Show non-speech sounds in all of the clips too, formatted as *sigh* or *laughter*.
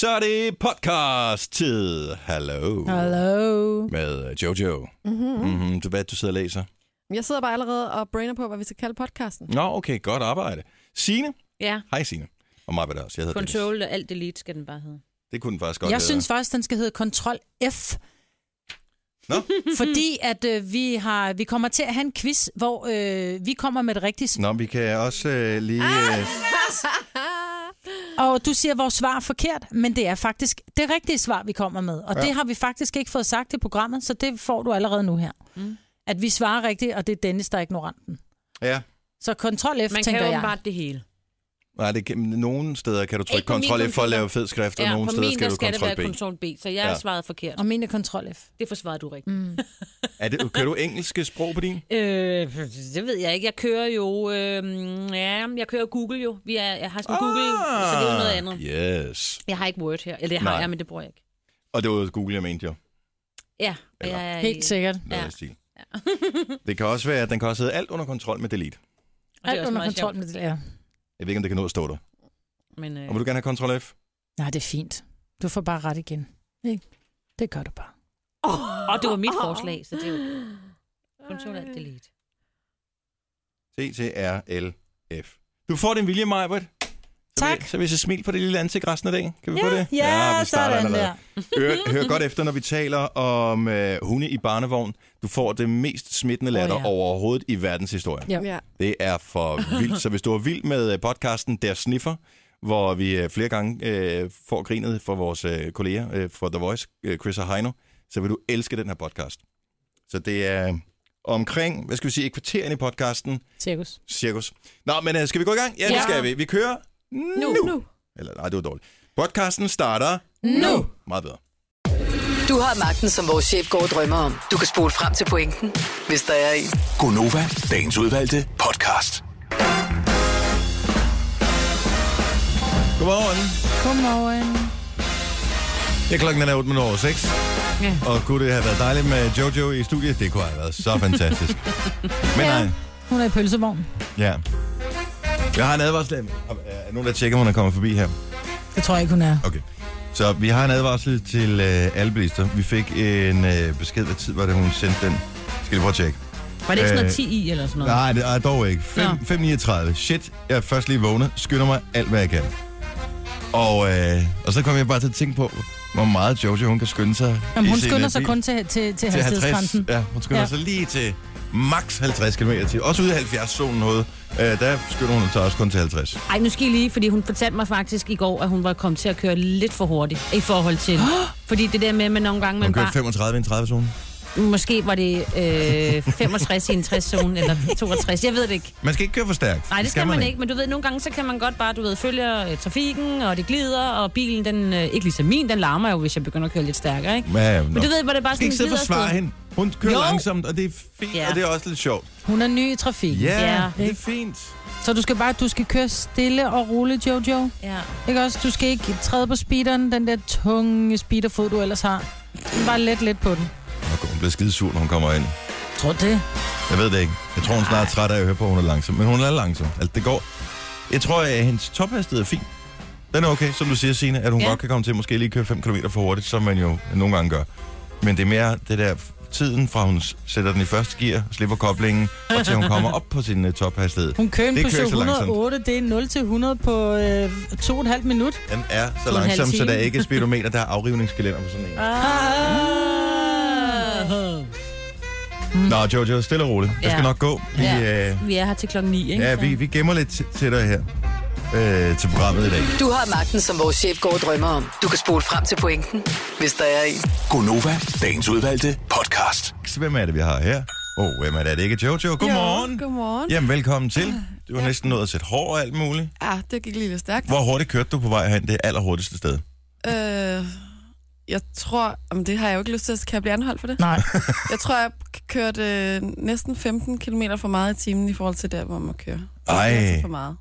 Så er det podcast-tid. Hallo. Hallo. Med Jojo. Mm-hmm. Mm-hmm. Du, hvad du sidder og læser? Jeg sidder bare allerede og brainer på, hvad vi skal kalde podcasten. Nå, okay. Godt arbejde. Signe. Ja, Hej, Signe. Og mig var det også. Jeg hedder Dennis. control alt delete skal den bare hedde. Det kunne den faktisk godt Jeg hedde. synes faktisk, den skal hedde Kontrol F. Nå. *laughs* Fordi at øh, vi har vi kommer til at have en quiz, hvor øh, vi kommer med det rigtige. Nå, vi kan også øh, lige... *laughs* Øh, Og du siger vores svar er forkert, men det er faktisk det rigtige svar, vi kommer med. Og Ja. det har vi faktisk ikke fået sagt i programmet, så det får du allerede nu her. Mm. At vi svarer rigtigt, og det er Dennis, der er ignoranten. ja. Så Kontrol F, Man kan tænker jo jeg. åbenbart det hele. Nej, det kan, nogle steder kan du trykke Ikke på min Ctrl F for at lave fed skrift, og Ja, nogle på steder min skal der du skal det være Ctrl B. control B, så jeg Ja. har svaret forkert. Og min er Kontrol F. Det forsvarede du rigtigt. Mm. Er det, kan du engelske sprog på din? *laughs* Øh, det ved jeg ikke. Jeg kører jo... Øh, ja, jeg kører Google jo. Vi er, jeg har sådan Google, så det er jo noget andet. Ah, Yes. Jeg har ikke Word her. Eller det har Nej. jeg, men det bruger jeg ikke. Og det var Google, jeg mente jo. Ja, og Eller- jeg er Helt i- sikkert. Noget Ja. stil. *laughs* det kan også være, at den kan også hedde alt under kontrol med delete. og Alt under kontrol med det, ja. Jeg ved ikke, om det kan nå at stå der. Men, øh, Og vil du gerne have Ctrl F? Nej, det er fint. Du får bare ret igen. Ikke? Det gør du bare. og det var mit forslag, så det er jo control alt delete. C-T-R-L-F. Du får din vilje, Majbert. Så Tak. vi- Så hvis jeg smil på det lille ansigt resten af dagen. Kan vi Ja, få det? ja, vi starter sådan allerede. der. Hør, hør godt efter, når vi taler om øh, hunde i barnevogn. Du får det mest smittende latter oh, ja. ja. overhovedet i verdenshistorien. Ja. Ja. Det er for vildt. Så hvis du er vild med øh, podcasten Der Sniffer, hvor vi øh, flere gange øh, får grinet fra vores øh, kolleger øh, fra The Voice, øh, Chris og Heino, så vil du elske den her podcast. Så det er omkring, hvad skal vi sige, et kvarter ind i podcasten, Cirkus. cirkus. Nå, men øh, skal vi gå i gang? Ja, det Ja. skal vi. Vi kører nu. Nu. nu. Eller nej, det var dårligt. Podcasten starter Nu. meget bedre. Du har magten, som vores chef går og drømmer om. Du kan spole frem til pointen, hvis der er en. Gonova, dagens udvalgte podcast. Godmorgen. Godmorgen. Ja, klokken er 8 minutter over 6. Ja. Og kunne det have været dejligt med Jojo i studiet? Det kunne have været så fantastisk. *laughs* Men Ja. nej, Hun er i pølsevogn. ja. Jeg har en advarsel. Er der nogen, der tjekker, om hun er kommet forbi her? Det tror jeg ikke, hun er. Okay. Så vi har en advarsel til øh, alle bilister. Vi fik en øh, besked, hvad tid var det, hun sendte den? Skal vi prøve at tjekke? Var det ikke sådan noget Øh, 10 i eller sådan noget? Nej, det er dog ikke. Nå. 5.39. Shit, jeg er først lige vågnet. Skynder mig alt, hvad jeg kan. Og, øh, og så kom jeg bare til at tænke på, hvor meget Jojo hun kan skynde sig. Jamen, hun skynder sig kun til, til, til, til 50. hastighedsgrænsen. Ja, hun skynder ja. Sig lige til max 50 km til. Også ude i 70-zonen noget. Øh, der skynder hun sig også kun til 50. Ej, nu skal I lige, fordi hun fortalte mig faktisk i går, at hun var kommet til at køre lidt for hurtigt i forhold til... *gasps* fordi det der med, at man nogle gange... Hun Man kørte bare, 35 i en 30-zone. Måske var det øh, 65 i en 60-zone, eller 62, jeg ved det ikke. Man skal ikke køre for stærkt. Nej, det skal man ikke, men du ved, nogle gange så kan man godt bare, du ved, følge øh, trafikken, og det glider, og bilen, den, øh, ikke ligesom min, den larmer jo, hvis jeg begynder at køre lidt stærkere, ikke? Ja, ja, Men du ved, hvor det bare skal sådan ikke sidde og forsvare hende. Hun kører Jo. langsomt, og det er fint, Ja. og det er også lidt sjovt. Hun er ny i trafikken. Ja, Ja. det er fint. Så du skal bare du skal køre stille og roligt, Jojo. Ja. Ikke også? Du skal ikke træde på speederen, den der tunge speederfod, du ellers har. Bare let lidt på den. Hun bliver skide sur, når hun kommer ind. Tror du det? Jeg ved det ikke. Jeg tror, hun snart er træt af at høre på, at hun er langsom. Men hun er langsom. Altså, det går. Jeg tror, at hendes tophastighed er fin. Den er okay, som du siger, Signe, at hun ja. Godt kan komme til måske lige køre 5 km for hurtigt, som man jo nogle gange gør. Men det er mere det der tiden fra hun sætter den i første gear, slipper koblingen, og til hun kommer op på sin uh, tophastighed. Hun kører Det langsomt. 108, det er 0 til 100 på øh, to og et halvt minut. Den er så langsom, så der er ikke er speedometer, der er afrivningskalender på sådan en. Ah. Nå, Jojo, stille og roligt. Det skal Ja. nok gå. Vi, Ja. øh, Vi er her til klokken 9, ikke? ja, vi, vi gemmer lidt til, dig her øh, til programmet i dag. Du har magten, som vores chef går og drømmer om. Du kan spole frem til pointen, hvis der er en. Gonova, dagens udvalgte podcast. Så Hvem er det, vi har her? Åh, oh, hvem er det? Er det ikke Jojo? Godmorgen. Jo, godmorgen. Jamen, velkommen til. Du har næsten nået at sætte hår og alt muligt. Ja, det gik lige lidt stærkt. Hvor hurtigt kørte du på vej hen? Det allerhurtigste sted. Øh, jeg tror... Jamen, det har jeg jo ikke lyst til. Kan jeg blive anholdt for det? Nej. Jeg tror, jeg kørte øh, næsten 15 km for meget i timen i forhold til der, hvor man kører. Ej. Det er altså for meget.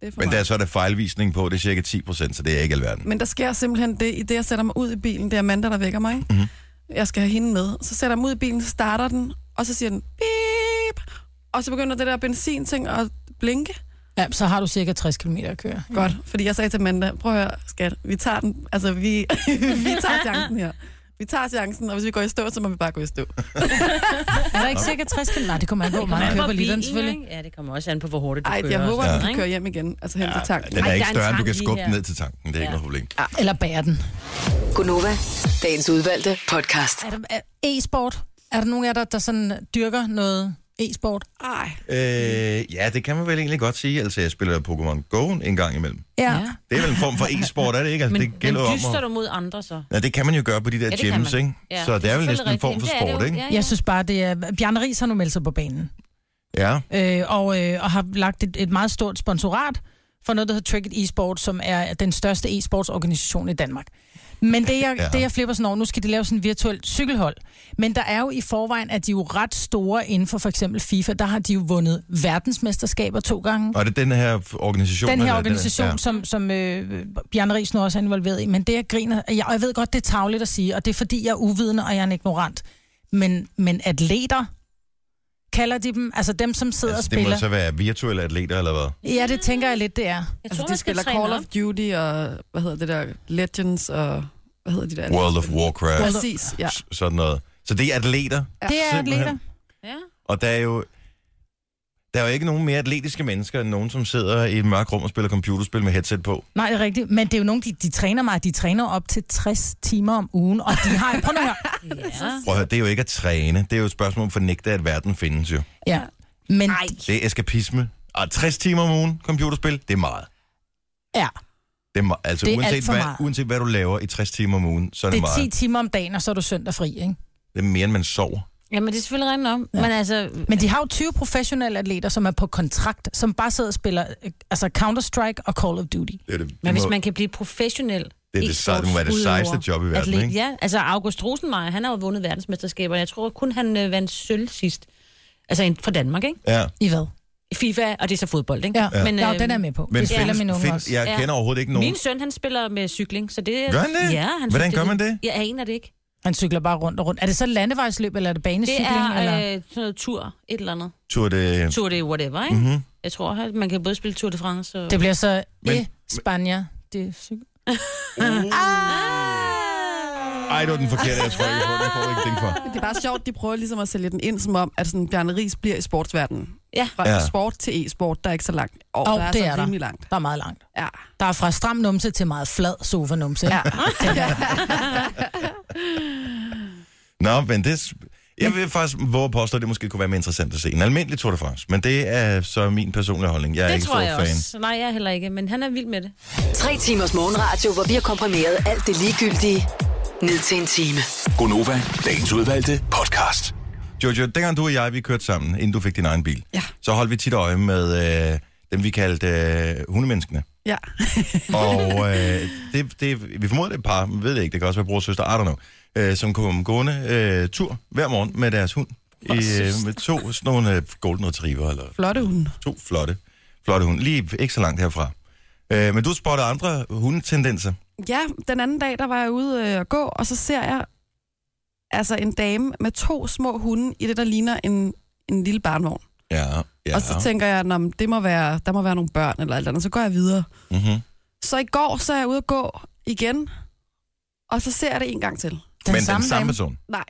Det er for Men meget. der er så der fejlvisning på, det er cirka 10 procent, så det er ikke alverden. Men der sker simpelthen det, i det, jeg sætter mig ud i bilen. Det er Amanda, der vækker mig. Mhm. Jeg skal have hende med. Så sætter jeg mig ud i bilen, starter den, og så siger den, beep, og så begynder det der benzinting at blinke. Ja, så har du cirka 60 km at køre. Godt, fordi jeg sagde til Amanda, prøv at høre, skat, vi tager den, altså vi, *laughs* vi tager chancen her. Vi tager chancen, og hvis vi går i stå, så må vi bare gå i stå. *laughs* Er der ikke cirka 60 km? Nej, det kommer an på, hvor meget kører på literen, selvfølgelig. Ja, det kommer også an på, hvor hurtigt du Ej, kører. jeg håber, at sådan du noget, kan køre hjem igen, altså hen til tanken. Den er ikke større, end du kan skubbe den ned til tanken. Det er ikke Ja. noget problem. Eller bære den. Gunova, dagens udvalgte podcast. Er der er e-sport? Er der nogen af jer, der, der sådan dyrker noget e-sport? Ej, Øh, ja, det kan man vel egentlig godt sige. Altså, jeg spiller Pokémon Go en gang imellem. Ja. Det er vel en form for e-sport, er det ikke? Altså, Men, det men gælder om dyster at... du mod andre så? Ja, det kan man jo gøre på de der Ja, gyms, ikke? Ja, Så det er vel næsten en form for sport, ikke? Ja, ja. Jeg synes bare, det er... Bjarne Ries har nu meldt sig på banen. Ja. øh, og, øh, og har lagt et, et meget stort sponsorat for noget, der hedder Tricket Esport, som er den største e-sportsorganisation i Danmark. Men det jeg, Ja. det, jeg flipper sådan over, nu skal de lave sådan en virtuel cykelhold. Men der er jo i forvejen, at de er jo ret store inden for for eksempel FIFA. Der har de jo vundet verdensmesterskaber to gange. Og det er den her organisation? Den her organisation, ja. ja. som, som øh, Bjarne Ries nu også er involveret i. Men det, jeg griner... Jeg, og jeg ved godt, det er tavligt at sige, og det er fordi, jeg er uvidende, og jeg er en ignorant. Men, men atleter, kalder de dem, altså dem, som sidder Altså, og det spiller. må så være virtuelle atleter, eller hvad? Ja, det tænker jeg lidt, det er. Jeg altså tror, de spiller Call op. of Duty og, hvad hedder det der, Legends og, hvad hedder de der? World of Warcraft, Præcis, ja. s- sådan noget. Så det er atleter, Det er Simpelthen. atleter. Ja. og der er jo... Der er jo ikke nogen mere atletiske mennesker, end nogen, som sidder i et mørkt rum og spiller computerspil med headset på. Nej, det er rigtigt. Men det er jo nogen, de, de træner meget. De træner op til 60 timer om ugen, og de har... Prøv nu at høre. *laughs* Ja. Prøv at høre, det er jo ikke at træne. Det er jo et spørgsmål om at fornægte, at verden findes jo. Ja. Men Ej. Det er eskapisme. Og 60 timer om ugen computerspil, det er meget. ja, Det er, me- altså, Det er uanset, alt for hvad, meget. uanset hvad du laver i 60 timer om ugen, så er det, det er meget. 10 timer om dagen, og så er du søndag fri, ikke? Det er mere, end man sover. Ja, men det er selvfølgelig rent om. Ja. Men altså, Men de har jo 20 professionelle atleter, som er på kontrakt, som bare sidder og spiller øh, altså Counter-Strike og Call of Duty. Det er det, men hvis man kan blive professionel det, er det, sej- det må være det sejeste job i verden, atlet, ikke? Ja, altså August Rosenmeier, han har jo vundet verdensmesterskaber. Jeg tror kun, han øh, vandt sølv sidst. Altså en- fra Danmark, ikke? Ja. I hvad? I FIFA, og det er så fodbold, ikke? Ja, ja. Men, ja øh, den er med på. Men det spiller findes, min unge find, også. jeg Ja. kender overhovedet ikke nogen. Min søn, han spiller med cykling, så det... Gør han det? Ja, han Hvordan gør man det? Jeg aner det ikke. Han cykler bare rundt og rundt. Er det så landevejsløb, eller er det Det banecykling? er eller? øh, sådan noget tur, et eller andet. Tour de... Tour de whatever, ikke? Mm-hmm. Jeg tror, at man kan både spille Tour de France og... Det bliver så Men- Men... Spania. Det er cykel. *laughs* Ej, det var den forkerte, jeg tror ikke på. Den får du ikke ding for. Det er bare sjovt, de prøver ligesom at sælge den ind, som om, at sådan, Bjarne Ries bliver i sportsverdenen. Ja. Fra Ja. sport til e-sport, der er ikke så langt. Og Åh, der er det så er der. rimelig langt. Der er meget langt. Ja. Der er fra stram numse til meget flad sofa-numse. Ja. *laughs* Nå, men det... Jeg vil faktisk våge at påstå, at det måske kunne være mere interessant at se. En almindelig Tour de France, men det er så min personlige holdning. Jeg er Det ikke tror stor jeg fan. også. Nej, jeg er heller ikke, men han er vild med det. Tre timers morgenradio, hvor vi har komprimeret alt det ligegyldige ned til en time. Gonova, dagens udvalgte podcast. Jojo, dengang du og jeg, vi kørte sammen, inden du fik din egen bil, Ja. så holdt vi tit øje med øh, dem, vi kaldte øh, hundemenneskene. Ja. *laughs* Og øh, det, det, vi formoder, det er et par, men ved det ikke, det kan også være bror og søster, I don't know, øh, som kom gående øh, tur hver morgen med deres hund. I, øh, med to sådan nogle øh, golden retriever, eller Flotte hunde. to flotte, flotte hunde. Lige ikke så langt herfra. Øh, men du spotter andre hundetendenser. Ja, den anden dag, der var jeg ude øh, at gå, og så ser jeg altså en dame med to små hunde i det, der ligner en, en lille barnvogn. Ja, ja. Og så tænker jeg, at det må være, der må være nogle børn eller alt andet. Så går jeg videre. mm-hmm. Så i går, så er jeg ude at gå igen, og så ser jeg det en gang til. Den Men samme den samme dame. person. Nej.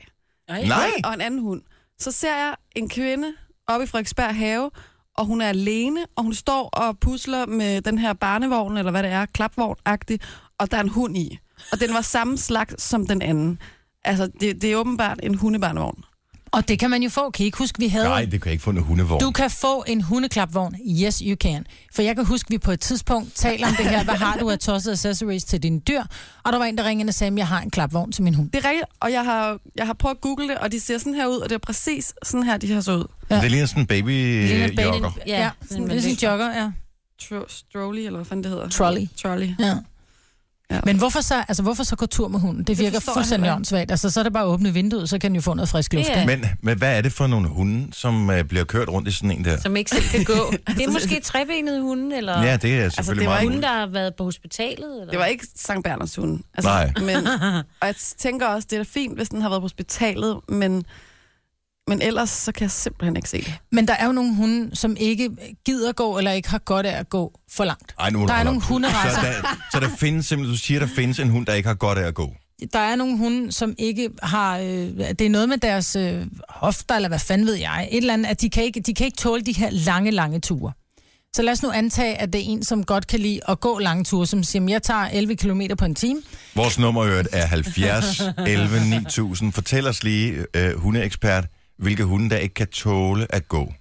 Nej! Og en anden hund. Så ser jeg en kvinde oppe i Frederiksberg have, og hun er alene, og hun står og pusler med den her barnevogn, eller hvad det er, klapvogn-agtig, og der er en hund i. Og den var samme slags som den anden. Altså, det, det er åbenbart en hundebarnevogn. Og det kan man jo få. Kan I ikke huske, vi havde... Nej, det kan jeg ikke få en hundevogn. Du kan få en hundeklapvogn. Yes, you can. For jeg kan huske, vi på et tidspunkt taler om det her. Hvad har du af tosset accessories til dine dyr? Og der var en, der ringede og sagde, at jeg har en klapvogn til min hund. Det er rigtigt, og jeg har, jeg har prøvet at google det, og de ser sådan her ud, og det er præcis sådan her, de har så ud. Ja. Det ligner sådan en baby Ligner en baby- jogger. Ja, ja sådan, er en jogger, ja. Tro, strolley, eller hvad fanden det hedder. Trolley. Trolley. ja. Ja. Men hvorfor så, altså, hvorfor så gå tur med hunden? Det virker jeg fuldstændig åndssvagt. Altså, så er det bare at åbne vinduet, så kan den jo få noget frisk luft. Ja. Men, men hvad er det for nogle hunde, som uh, bliver kørt rundt i sådan en der? Som ikke selv kan gå. *laughs* Det er måske trebenede hunde, eller Ja, det er Altså, selvfølgelig det var meget hunde, hunde. der har været på hospitalet. Eller? Det var ikke Sankt Berners hund. Altså, Nej. Men, *laughs* og jeg tænker også, det er da fint, hvis den har været på hospitalet, men Men ellers så kan jeg simpelthen ikke se det. Men der er jo nogle hunde, som ikke gider gå, eller ikke har godt af at gå for langt. Ej, nu Der er nogle op. hunderacer. Så der, så der findes simpelthen, du siger, der findes en hund, der ikke har godt af at gå. Der er nogle hunde, som ikke har... Øh, det er noget med deres øh, hofter, eller hvad fanden ved jeg. Et eller andet, at de kan, ikke, de kan ikke tåle de her lange, lange ture. Så lad os nu antage, at det er en, som godt kan lide at gå lange ture, som siger, jeg tager 11 km på en time. Vores nummer er 70 11 9000. Fortæl os lige, øh, hundeekspert, hvilke hunde, der ikke kan tåle at gå.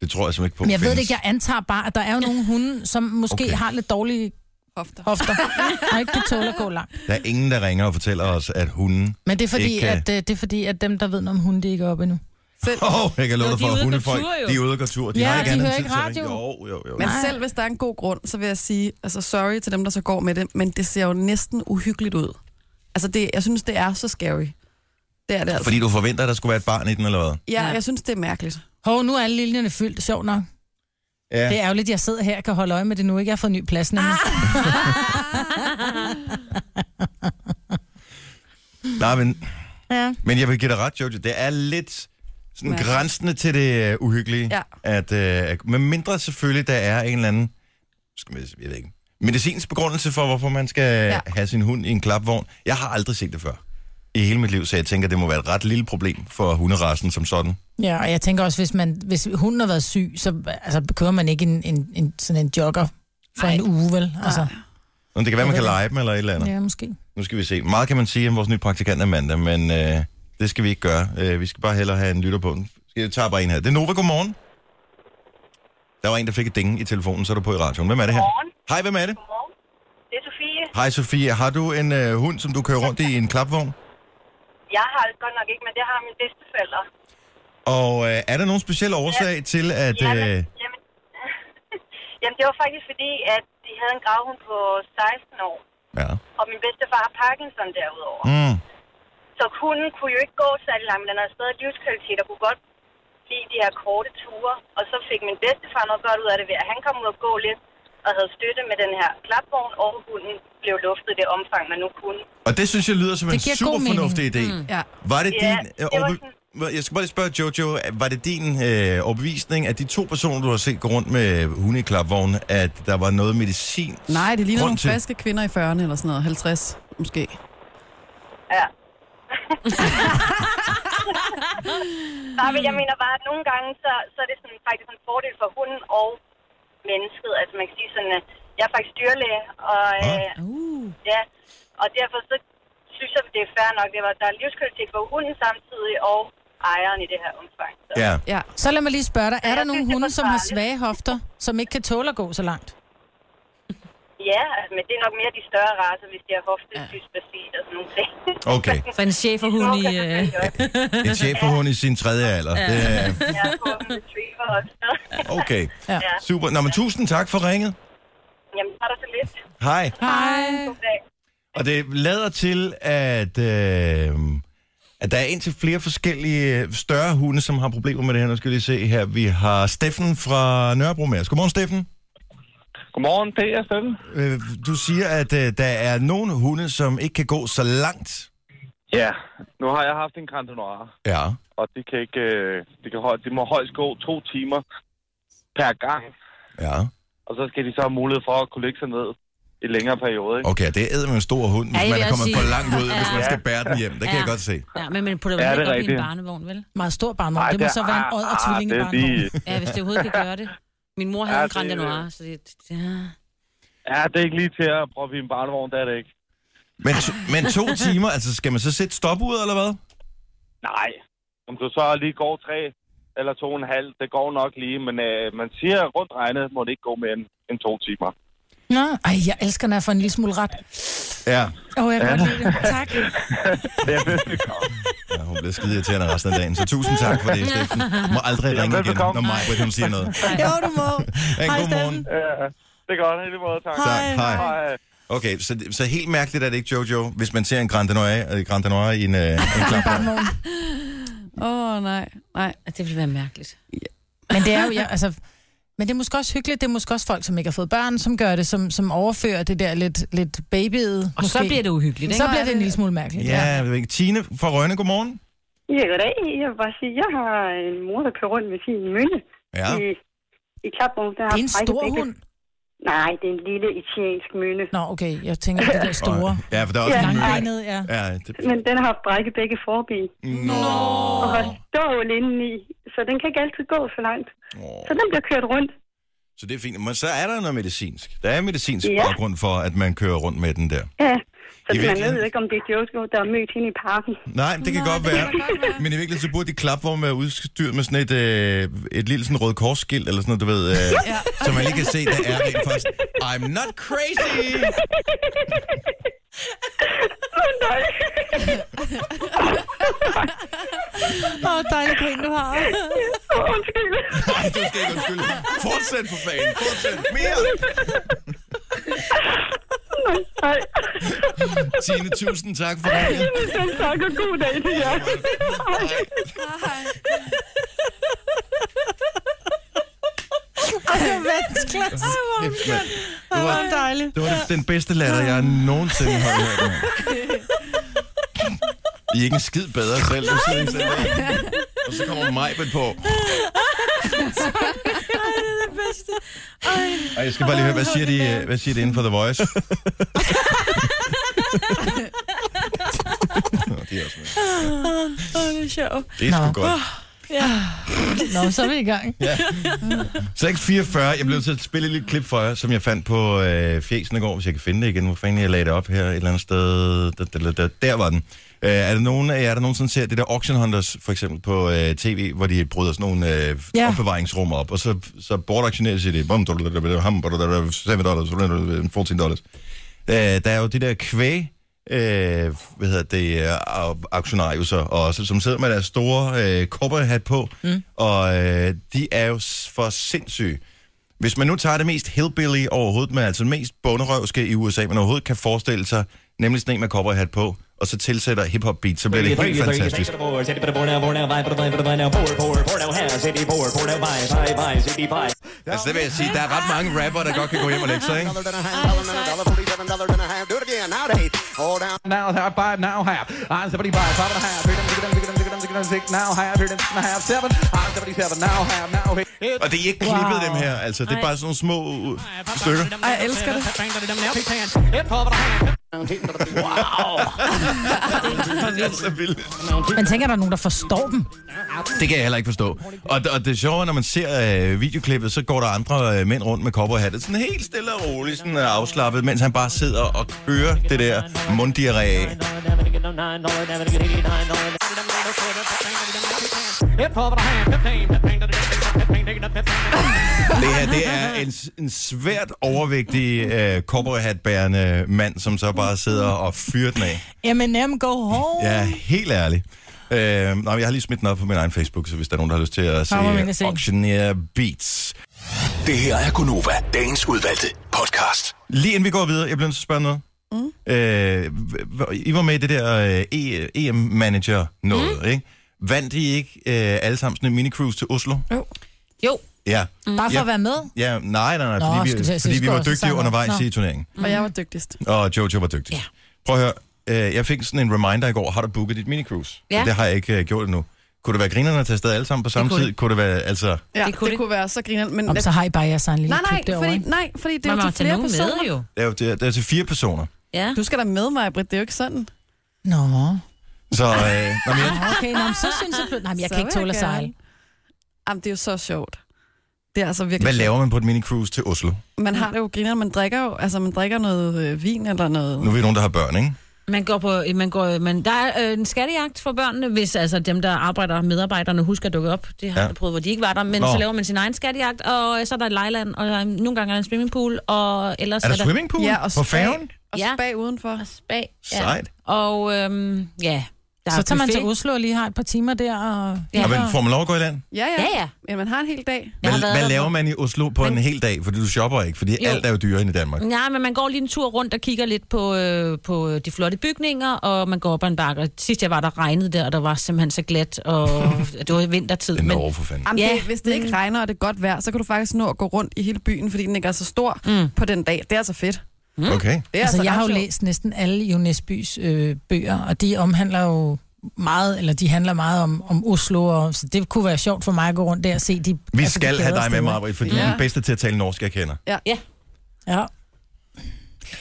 Det tror jeg simpelthen ikke på Men jeg ved det findes. ikke, jeg antager bare, at der er jo nogle hunde, som måske Okay. har lidt dårlige Hofter. hofter, *laughs* og ikke kan tåle at gå langt. Der er ingen, der ringer og fortæller os, at hunden... Men det er fordi, Ikke kan- at, øh, det er fordi, at dem, der ved noget om hunde, de ikke er oppe endnu. Selv, Åh, oh, jeg kan love dig er for, at hundefolk, jo. de er ude at gå tur. De Ja, har ikke de hører ikke radio. Jo, jo, jo. men Nej. selv hvis der er en god grund, så vil jeg sige, altså sorry til dem, der så går med det, men det ser jo næsten uhyggeligt ud. Altså det, jeg synes, det er så scary. Det er det altså. Fordi du forventer, at der skulle være et barn i den, eller hvad? Ja, Ja. jeg synes, det er mærkeligt. Hov, nu er alle linjerne fyldt, sjovt nok. Ja. Det er ærgerligt, at jeg sidder her og kan holde øje med det nu, ikke? Jeg har fået ny plads nemlig. *laughs* Nej, men, Ja. men jeg vil give dig ret, Jojo. Det er lidt sådan grænsende til det uh, uhyggelige. Ja. At, uh, med mindre selvfølgelig, der er en eller anden, skal jeg ved ikke, medicinsk begrundelse for, hvorfor man skal. Ja. have sin hund i en klapvogn. Jeg har aldrig set det før i hele mit liv, så jeg tænker, det må være et ret lille problem for hunderassen som sådan. ja, og jeg tænker også, hvis, man, hvis hunden har været syg, så altså, kører man ikke en, en, en, sådan en jogger for Nej. en uge, vel? Altså, Men det kan være, man Jeg kan lege dem eller et eller andet. ja, måske. Nu skal vi se. Meget kan man sige om vores nye praktikant Amanda, men øh, det skal vi ikke gøre. Øh, vi skal bare hellere have en lytter på den. Skal jeg tage bare en her. Det er Nova, godmorgen. Der var en, der fik et ding i telefonen, så er du på i radioen. Hvem er det her? Godmorgen. Hej, hvem er det? Godmorgen. Det er Sofie. Hej Sofie. Har du en øh, hund, som du kører rundt i i en klapvogn? Jeg har det godt nok ikke, men det har mine bedsteforældre. Og øh, er der nogen speciel årsag til, at... Jamen, Øh, jamen, *laughs* jamen, det var faktisk fordi, at de havde en gravhund på 16 år, ja. og min bedstefar har Parkinson derudover. Mm. Så hunden kunne jo ikke gå særlig langt, men den havde stadig livskvalitet og kunne godt lide de her korte ture. Og så fik min bedstefar noget godt ud af det ved, at han kom ud og gå lidt og havde støtte med den her klapvogn, og hunden blev luftet i det omfang, man nu kunne. Og det synes jeg lyder som en super fornuftig idé. Mm. Ja. Var det Ja, din... det var sådan- jeg skal bare lige spørge Jojo, var det din øh, overbevisning, at de to personer, du har set gå rundt med hunde i klapvognen, at der var noget medicin? Nej, det ligner nogle til- friske kvinder i 40'erne eller sådan noget. 50 måske. Ja. *laughs* Nej, men jeg mener bare, at nogle gange, så, så er det sådan, faktisk en fordel for hunden og mennesket. Altså man kan sige sådan, at jeg er faktisk dyrlæge, og, øh, Uh. ja, og derfor så synes jeg, det er fair nok. Det var, der er livskvalitet for hunden samtidig og ejeren i det her omfang. Så. Ja. Ja. Så lad mig lige spørge dig, er jeg der nogle hunde, som har svage hofter, som ikke kan tåle at gå så langt? Ja, men det er nok mere de større racer, hvis de har hoftedysplasi og sådan nogle ting. Okay. *laughs* For en hun i... Øh... *laughs* En cheferhund i sin tredje alder. Det er, en retriever også. *laughs* okay. Ja. Ja. Super. Nå, men tusind tak for ringet. Jamen, er der så lidt. Hej. Hej. God dag. Og det lader til, at, øh, at der er indtil flere forskellige øh, større hunde, som har problemer med det her. Nu skal vi lige se her. Vi har Steffen fra Nørrebro med os. Godmorgen, Steffen. Godmorgen, det er Steffen. Øh, Du siger, at øh, der er nogle hunde, som ikke kan gå så langt. Ja, nu har jeg haft en Grand Noir, Ja. og de, kan ikke, øh, de, kan, høj- de må højst gå to timer per gang, Ja. og så skal de så have mulighed for at kunne lægge sig ned i længere perioder. Ikke? Okay, det er med en stor hund, hvis Ja, jeg man vil er kommet for langt ud, hvis man Ja. skal bære den hjem. Det kan Ja. jeg godt se. Ja, men man putter Ja, jo det ikke er op i en barnevogn, vel? Meget stor barnevogn. Ej, Det må så være en odd og tvilling det barnevogn. lige- Ja, hvis det overhovedet kan gøre det. Min mor havde Ja, en Grand det- Noir, så det... Ja. Ja, det er ikke lige til at proppe i en barnevogn, det er det ikke. Men, to, men to *laughs* timer, altså skal man så sætte stop ud, eller hvad? Nej, om du så lige går tre eller to og en halv, det går nok lige, men øh, man siger rundt regnet, må det ikke gå mere end, end to timer. Nå, ej, jeg elsker, når jeg får en lille smule ret. Ja. Åh, oh, jeg kan godt lide det. Tak. *laughs* Er ja hun bliver skide irriterende resten af dagen. Så tusind tak for det, Steffen. Du må aldrig Ja, ringe igen, når Maj, hun siger noget. Jo, du må. En Hej, god morgen. Steffen. Ja, det er godt, lige måde, tak. Tak. Hej. Hej. Okay, så, så helt mærkeligt er det ikke, Jojo, hvis man ser en Grand Noir, øh, Grand Noir i en, øh, en klapvogn. *laughs* Åh, oh, nej. Nej. Det ville være mærkeligt. Men det er jo, ja, altså... Men det er måske også hyggeligt. Det er måske også folk, som ikke har fået børn, som gør det, som, som overfører det der lidt, lidt babyet. Og så bliver det uhyggeligt, ikke? Så bliver det en lille smule mærkeligt. Ja, jeg ved ikke. Tine fra Rønne, godmorgen. Ja, goddag. Jeg vil bare sige, jeg har en mor, der kører rundt med sin mynde Ja. i, i klapvogn. Der Det er en stor hund. Nej, det er en lille italiensk mynde. Nå, okay. Jeg tænker, det der store. *laughs* Ja, for der er også Ja. en. Langbenet, ja. Ja, det... Men den har brækket begge forben Nå. og har stål indeni, så den kan ikke altid gå så langt. Åh. Så den bliver kørt rundt. Så det er fint. Men så er der noget medicinsk. Der er medicinsk Ja. baggrund for, at man kører rundt med den der. Ja, så I man virkeligheden- ved ikke, om det er Jojo, der er mødt hende i parken. Nej, det kan Nej, godt det være. kan da godt være. Men i virkeligheden, så burde de klapvogne være udstyret med sådan et, øh, et lille sådan rød korsskilt, eller sådan noget, du ved, øh, Ja. så man lige kan se, der er rent først. I'm not crazy! Nej. Åh, oh, dejlig grin, du har. Undskyld. Nej, du skal ikke undskylde. Fortsæt for fanden. Fortsæt. Mere. Nej. Tine, tusind tak for det. Selv tak og god dag til jer. Ej, det var verdensklasse. Kæft, mand. Det Det var var, dejligt. det var den bedste latter, jeg nogensinde har hørt. I er ikke en skid bedre selv. Du sidder ikke selv. Og så kommer Majbet på. Og jeg skal bare lige høre, hvad siger de, hvad siger de inden for The Voice? *laughs* Det er også med. Åh, det er sjovt. Det er sgu godt. Nå, så er vi i gang. Ja. 6.44. Jeg blev til at spille et lille klip for jer, som jeg fandt på øh, fjesen i går, hvis jeg kan finde det igen. Hvor fanden jeg lagde det op her et eller andet sted. Der, der, der, der var den. Øh, er der nogen af jer, der nogensinde ser det der Auction Hunters, for eksempel på øh, tv, hvor de bryder sådan nogle øh, Ja. opbevaringsrum op, og så, så bortaktionerer de det. Bum, 7 dollars, 14 dollars. Øh, der er jo det der kvæg, øh, hvad hedder det, øh, au- auktionariuser også, som sidder med deres store øh, cowboyhat på, mm. og øh, de er jo for sindssyge. Hvis man nu tager det mest hillbilly overhovedet, med altså det mest bunderøvske i USA, man overhovedet kan forestille sig, nemlig sådan en med cowboyhat på, og så tilsætter hip-hop beat, så bliver det helt fantastisk. Altså det vil jeg sige, der er ret mange rapper, der godt kan gå hjem og lægge sig, ikke? Now half five, now half. I'm 75, five and a half. Them, here them, here them, six, now them, six and a half, seven. I'm 77, now half, now hit. Og det er ikke klippet dem her, altså det er bare sådan nogle små uh, stykker. Ej, jeg elsker det. *laughs* Det er så vildt. Men tænker, der er nogen, der forstår dem? Det kan jeg heller ikke forstå. Og, og det sjove når man ser øh, videoklippet, så går der andre øh, mænd rundt med cowboyhatte, sådan helt stille og roligt, sådan øh, afslappet, mens han bare sidder og kører det der munddiarré af. Det her, det er en, en svært overvægtig øh, cowboyhat-bærende mand, som så bare sidder og fyrer den af. Eminem, go home. Ja, helt ærligt. Øh, nå, jeg har lige smidt den op på min egen Facebook, så hvis der er nogen, der har lyst til at se. Auctioneer Beats. Det her er Gunova, dagens udvalgte podcast. Lige inden vi går videre, jeg bliver nødt til at spørge noget. Mm. Øh, I var med i det der øh, E- EM-manager noget, mm. ikke? Vandt I ikke øh, alle sammen sådan en mini-cruise til Oslo? Jo, Ja. Bare for Ja. at være med? Ja, nej, nej, nej, Nå, fordi, vi, fordi vi var dygtige undervejs Nå. i turneringen. Og jeg var dygtigst. Og Jojo var dygtig. Ja. Prøv at høre, øh, jeg fik sådan en reminder i går, har du booket dit mini-cruise? Ja. Det har jeg ikke øh, gjort endnu. Kunne det være grinerne at tage afsted alle sammen på samme kunne tid? det. Kunne det være, altså... Ja, Det det kunne det det. kunne være så griner. Men Om så har I bare jeres egen lille nej, nej, klub derovre, fordi, nej, fordi det er jo til flere personer. med jo. Det er jo det er, det er til fire personer. Ja. Du skal da med mig, Britt. Det er jo ikke sådan. Nå. Så, øh, nå, jeg, okay, nå, så synes jeg... Nej, men jeg Så kan ikke tåle at sejle. Jamen, det er jo så sjovt. Det er altså virkelig hvad laver man på et mini-cruise til Oslo? Man har det jo griner, man drikker jo, altså man drikker noget øh, vin eller noget. Nu er vi nogen, der har børn, ikke? Man går på, man går, man, der er øh, en skattejagt for børnene, hvis altså dem, der arbejder, medarbejderne, husker at dukke op. Det har Ja. jeg prøvet, hvor de ikke var der. Men Nå. Så laver man sin egen skattejagt, og så er der et lejland, og øh, nogle gange er der en swimmingpool, og ellers Er der swimmingpool Ja, og på spa. færgen? Og Ja. spag udenfor. Og spag. Ja. Sejt. Og øhm, ja, der Så er tager man til Oslo og lige har et par timer der. Og... Ja. Og men får man lov at gå i land? Ja, ja. Ja, ja. Men man har en hel dag. Hvad, hvad laver man i Oslo på en hel dag? Fordi du shopper ikke, fordi Jo. alt er jo dyrere end i Danmark. Ja, men man går lige en tur rundt og kigger lidt på, øh, på de flotte bygninger, og man går op ad en bakke. Sidst jeg var der regnede der, og der var simpelthen så glat, og *laughs* det var vintertid. Det er men, Norge for fanden. Jamen, Ja, det, hvis det ikke men- regner, og det er godt vejr, så kan du faktisk nå at gå rundt i hele byen, fordi den ikke er så stor Mm. mm. på den dag. Det er altså fedt. Okay. Det er Altså, jeg ret har jo læst næsten alle Jo Nesbys øh, bøger, og de omhandler jo meget, eller de handler meget om, om Oslo, og, så det kunne være sjovt for mig at gå rundt der og se de Vi altså, de skal have dig med, badesteder. Marvitt, fordi du er Ja. den bedste til at tale norsk, jeg kender. Ja. Ja. Ja.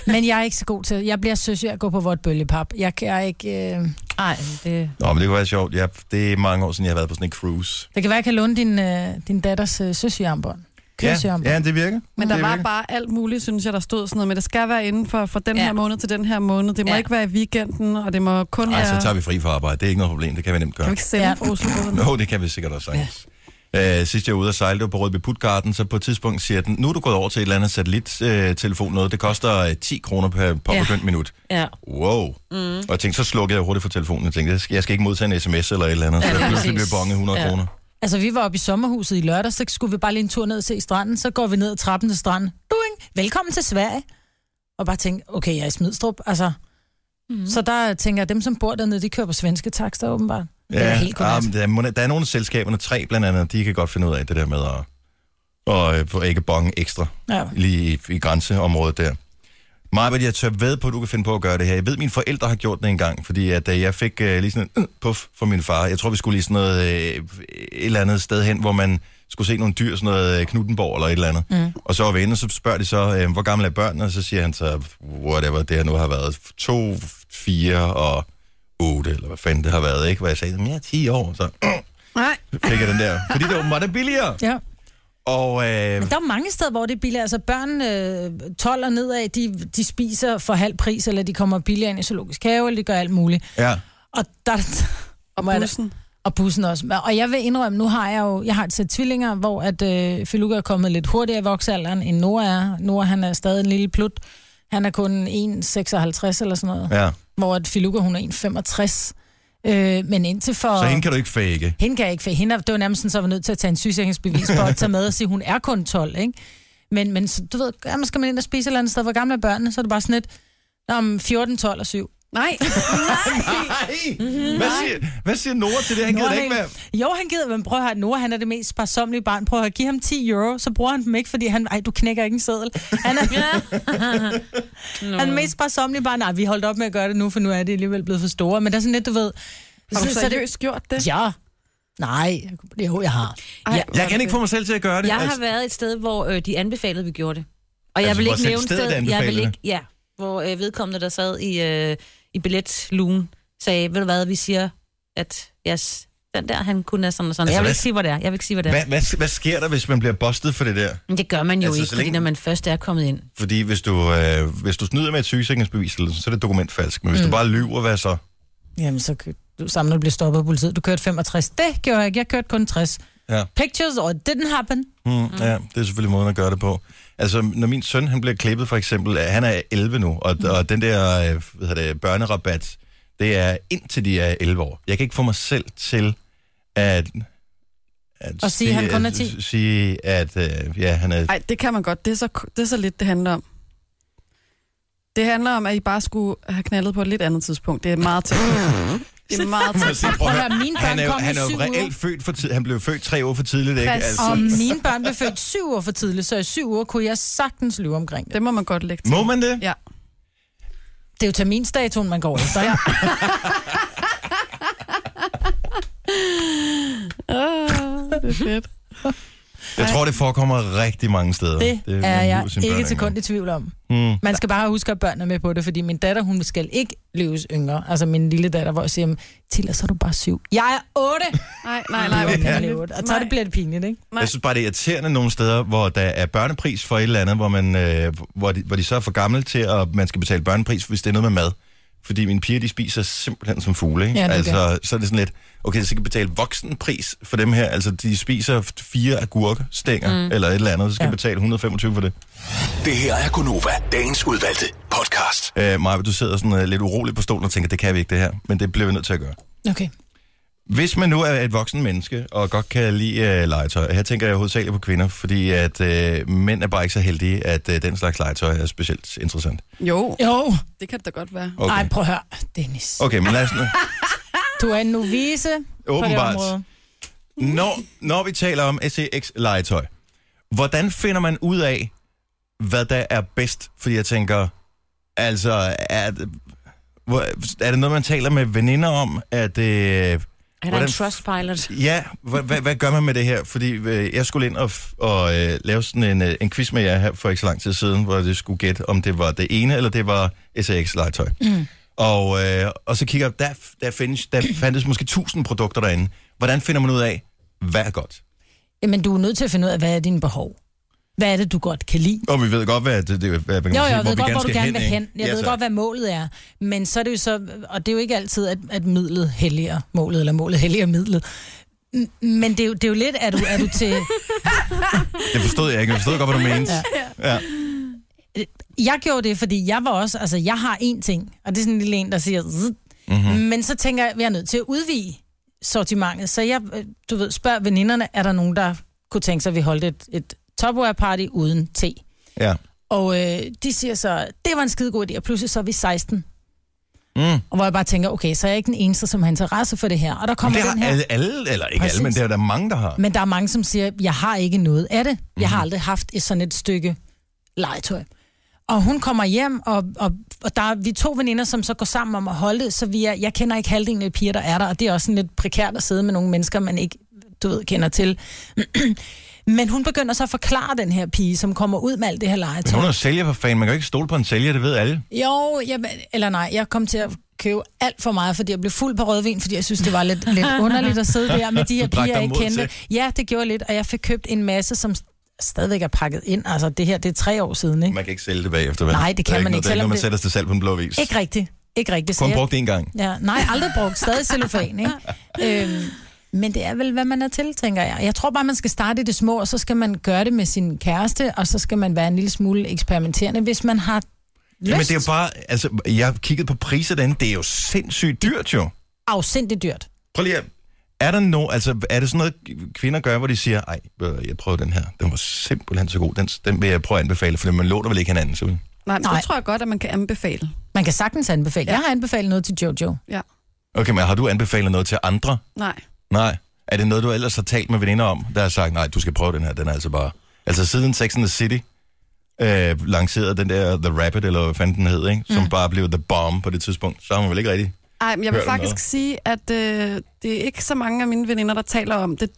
Men jeg er ikke så god til Jeg bliver søs at gå på vort bølgepap. Jeg, kan- jeg er ikke... Øh... Ej, det... Nå, men det kunne være sjovt. Ja, det er mange år siden, jeg har været på sådan en cruise. Det kan være, jeg kan låne din, øh, din datters øh, søsjernbånd. Ja, Køresjernbånd. ja, det virker. Men der det var virker. bare alt muligt, synes jeg, der stod sådan noget. Men det skal være inden for, for den Ja. her måned til den her måned. Det må Ja. ikke være i weekenden, og det må kun Ej, være... så tager vi fri fra arbejde. Det er ikke noget problem. Det kan vi nemt Kan gøre. vi ikke sende Ja. ja. fra Oslo? Jo, det kan vi sikkert også sagtens. Øh, sidst jeg var ude og sejle, det var på Rødby Putgarden, så på et tidspunkt siger den, nu er du gået over til et eller andet satellittelefon noget, det koster øh, 10 kroner per påbegyndt minut. Ja. Wow. Mm. Og jeg tænkte, så slukkede jeg hurtigt for telefonen. Jeg tænkte, jeg skal- jeg skal ikke modtage en sms eller et eller andet, så Ja, der ja, pludselig bliver bonget 100 Ja. kroner. Altså, vi var oppe i sommerhuset i lørdag, så skulle vi bare lige en tur ned og se stranden. Så går vi ned ad trappen til stranden. Doing! Velkommen til Sverige. Og bare tænke, okay, jeg er i Smidstrup. Altså, mm. Så der tænker jeg, dem som bor dernede, de kører på svenske takster åbenbart. Det er helt ja, godnat. men der, må- der er nogle af selskaberne, tre blandt andet, de kan godt finde ud af det der med at, og, øh, få ikke bonge ekstra Ja. lige i, i grænseområdet der. Maja, jeg tør ved på, at du kan finde på at gøre det her. Jeg ved, at mine forældre har gjort det en gang, fordi at, øh, jeg fik øh, lige sådan en øh, *clears throat* puff fra min far. Jeg tror, vi skulle lige sådan noget, øh, et eller andet sted hen, hvor man skulle se nogle dyr, sådan noget øh, Knuttenborg eller et eller andet. Mm. Og så var vi inde, og så spørger de så, øh, hvor gamle er børnene? Og så siger han så, whatever det her nu har været, to, fire og otte, eller hvad fanden det har været, ikke? Hvor jeg sagde, ja, 10 år, så *clears throat* Nej. fik jeg den der. Fordi det var meget billigere. Ja. Og øh, Men der er mange steder, hvor det er billigt. Altså børn øh, 12 og nedad, de, de spiser for halv pris, eller de kommer billigere ind i zoologisk have, eller de gør alt muligt. ja, Og der, Og bussen. *laughs* Og bussen også. Og jeg vil indrømme, nu har jeg jo jeg har et sæt tvillinger, hvor at øh, Filuka er kommet lidt hurtigere i voksalderen, end Noah er. Noah han er stadig en lille plut. Han er kun 1,56 eller sådan noget. Ja. ja. Hvor at Filuka, hun er 1,65. Øh, men indtil for... Så hende kan du ikke fake. Hende kan jeg ikke, for hende er, det var nærmest sådan, så jeg var nødt til at tage en sygesikringsbevis på at tage med og sige, hun er kun 12, ikke? Men, men du ved, jamen, skal man ind og spise et eller andet sted, hvor gamle er børnene, så er det bare sådan lidt, om 14, 12 og 7. Nej. Nej! *laughs* Hvad siger, hvad siger Nora til det? Han gider da ikke være... Jo, han gider, men prøv at høre, Noah, han er det mest sparsomlige barn. Prøv at høre, give ham 10 euro, så bruger han dem ikke, fordi han, ej, du knækker ikke en seddel. Han er, *laughs* han er det mest sparsomlige barn. Nej, vi holdt op med at gøre det nu, for nu er det alligevel blevet for store. Men der er sådan lidt, du ved... Har du så- så er det- seriøst gjort det? Ja. Nej, jo, jeg har. Ej, er Jeg kan ikke få mig selv til at gøre det. Jeg har altså, været et sted, hvor øh, de anbefalede, at vi gjorde det. Og Altså, jeg vil ikke nævne stedet sted, jeg vil ikke, ja, hvor øh, vedkommende, der sad i, øh, i billetlugen, sagde, ved du hvad, vi siger, at yes, den der, han kunne have sådan og sådan. Altså, jeg vil hvad- ikke sige, hvor det er. Jeg vil ikke sige, hvor det er. hvad, hvad, hvad sker der, hvis man bliver bustet for det der? Men det gør man jo Altså, ikke, så fordi længe- når man først er kommet ind. Fordi hvis du, øh, hvis du snyder med et sygesikringsbevis, eller sådan, så er det dokumentfalsk. Men hvis mm. du bare lyver, hvad så? Jamen, så du sammen, når du bliver stoppet af politiet. Du kørte 65. Det gjorde jeg ikke. Jeg kørte kun 60. Ja. Pictures, or it didn't happen. Mm, ja, det er selvfølgelig måden at gøre det på. Altså, når min søn han bliver klippet for eksempel, øh, han er 11 nu, og, mm. og den der øh, hvad hedder det, børnerabat, det er indtil de er 11 år. Jeg kan ikke få mig selv til at... at Og sige, at han kun er at 10. Sige, at øh, ja, han er... Nej, det kan man godt. Det er, så, det er så lidt, det handler om. Det handler om, at I bare skulle have knaldet på et lidt andet tidspunkt. Det er meget tæt. Det er meget tæt. Prøv at høre, mine børn han er jo, kom han er jo reelt uger. født for tidligt. Han blev født tre år for tidligt, ikke? Præcis. Altså, Og mine børn blev født syv uger for tidligt, så i syv uger kunne jeg sagtens lyve omkring det. Det må man godt lægge til. må man det? Ja. Det er jo terminsdatoen, man går efter. Ja. *laughs* Oh, det er fedt. Jeg tror, det forekommer rigtig mange steder. Det, det er jeg ikke til engang. kund i tvivl om. Hmm. Man skal bare huske, at børnene er med på det, fordi min datter, hun skal ikke løbes yngre. Altså min lille datter, hvor jeg siger, Tilla, så er du bare syv. Jeg er otte! *laughs* Nej, nej, nej. Hvor jeg er otte. Og så er det bliver det pinligt, ikke? Nej. Jeg synes bare, det er irriterende nogle steder, hvor der er børnepris for et eller andet, hvor, man, øh, hvor, de, hvor de så er for gamle til, at man skal betale børnepris, hvis det er noget med mad. Fordi mine piger, de spiser simpelthen som fugle, ikke? Ja, det altså, så er det sådan lidt, okay, så skal jeg betale voksenpris for dem her. Altså, de spiser fire agurkestænger, mm. eller et eller andet, så skal Ja. jeg betale 125 for det. Det her er Gunova, dagens udvalgte podcast. Øh, Maja, du sidder sådan uh, lidt urolig på stolen og tænker, det kan vi ikke det her, men det bliver vi nødt til at gøre. Okay. Hvis man nu er et voksen menneske, og godt kan lide uh, legetøj, her tænker jeg hovedsageligt på kvinder, fordi at uh, mænd er bare ikke så heldige, at uh, den slags legetøj er specielt interessant. Jo, Jo. det kan det da godt være. Okay, Ej, prøv at høre, Dennis. okay men lad os nu. Du er en novise på det Åbenbart. område. Når, når vi taler om SEX-legetøj, hvordan finder man ud af, hvad der er bedst? Fordi jeg tænker, altså, er, Hvor, er det noget, man taler med veninder om? At, øh, Er hvordan- en trustpilot? Ja, hvad, hvad, hvad gør man med det her? Fordi øh, jeg skulle ind og, og øh, lave sådan en, øh, en quiz med jer her for ikke så lang tid siden, hvor det skulle gætte, om det var det ene, eller det var SAX-legetøj. Mm. Og, øh, og så kigger jeg, der, der, findes, der fandtes måske 1000 produkter derinde. Hvordan finder man ud af, hvad er godt? Jamen, du er nødt til at finde ud af, hvad er dine behov? Hvad er det, du godt kan lide? Og vi ved godt, hvad det, det hvad man kan Jo, jo, sige, jeg ved godt, hvor du gerne vil ikke? hen. Jeg Ja, ved tak. godt, hvad målet er. Men så er det jo så, og det er jo ikke altid, at, at midlet helliger målet, eller målet helliger midlet. Men det er jo, det er jo lidt, er du, er du til... *laughs* Det forstod jeg ikke. Jeg forstod godt, hvad du mente. Ja. Jeg gjorde det, fordi jeg var også, altså jeg har én ting, og det er sådan en lille en, der siger, zzz. Mm-hmm. men så tænker jeg, at jeg er nødt til at udvide sortimentet. Så jeg, øh, du ved, spørger veninderne, er der nogen, der kunne tænke sig, at vi holdt et, et Tupperware party uden te? ja. Og øh, de siger så, det var en skide god idé, og pludselig så er vi 16. Mm. Og hvor jeg bare tænker, okay, så er jeg ikke den eneste, som har interesse for det her. Og der Men kommer det den her... alle, alle, eller ikke Præcis. alle, men det er der mange, der har. Men der er mange, som siger, jeg har ikke noget af det. Jeg Mhm. har aldrig haft et sådan et stykke legetøj. Og hun kommer hjem, og, og, og der er vi to veninder, som så går sammen om at holde det, så vi er, jeg kender ikke halvdelen af piger, der er der, og det er også sådan lidt prekært at sidde med nogle mennesker, man ikke, du ved, kender til. Men hun begynder så at forklare den her pige, som kommer ud med alt det her Men legetøj. hun er sælger for fan. Man kan jo ikke stole på en sælger, det ved alle. Jo, jeg, eller nej, jeg kom til at købe alt for meget, fordi jeg blev fuld på rødvin, fordi jeg synes, det var lidt, lidt *laughs* underligt at sidde der med de her piger, jeg ikke kendte. til. Ja, det gjorde lidt, og jeg fik købt en masse, som stadigvæk er pakket ind. Altså, det her, det er tre år siden, ikke? Man kan ikke sælge det bagefter, vel? Nej, det kan man ikke, Det er ikke man det- sætter til salg på en blå vis. Ikke rigtigt. Ikke rigtigt. Kun brugt én gang. Ja, nej, aldrig brugt. Stadig cellofan, *laughs* ikke? øhm, men det er vel, hvad man er til, tænker jeg. Jeg tror bare, man skal starte i det små, og så skal man gøre det med sin kæreste, og så skal man være en lille smule eksperimenterende, hvis man har lyst. Jamen, det er jo bare... Altså, jeg har kigget på priser derinde. Det er jo sindssygt dyrt, jo. afsindigt dyrt. Prøv lige at... Er der no, altså, er det sådan noget, kvinder gør, hvor de siger, ej, jeg prøver den her. Den var simpelthen så god. Den, den vil jeg prøve at anbefale, for man låner vel ikke hinanden, så? Nej, men Nej. det tror jeg godt, at man kan anbefale. Man kan sagtens anbefale. Ja. Jeg har anbefalet noget til Jojo. Ja. Okay, men har du anbefalet noget til andre? Nej. Nej. Er det noget, du ellers har talt med veninder om, der har sagt, nej, du skal prøve den her, den er altså bare... Altså siden Sex and the City øh, lancerede den der The Rabbit, eller hvad fanden den hed, ikke? som mm. bare blev The Bomb på det tidspunkt, så har man vel ikke rigtig... Ej, men jeg vil faktisk noget. sige, at øh, det er ikke så mange af mine veninder, der taler om det.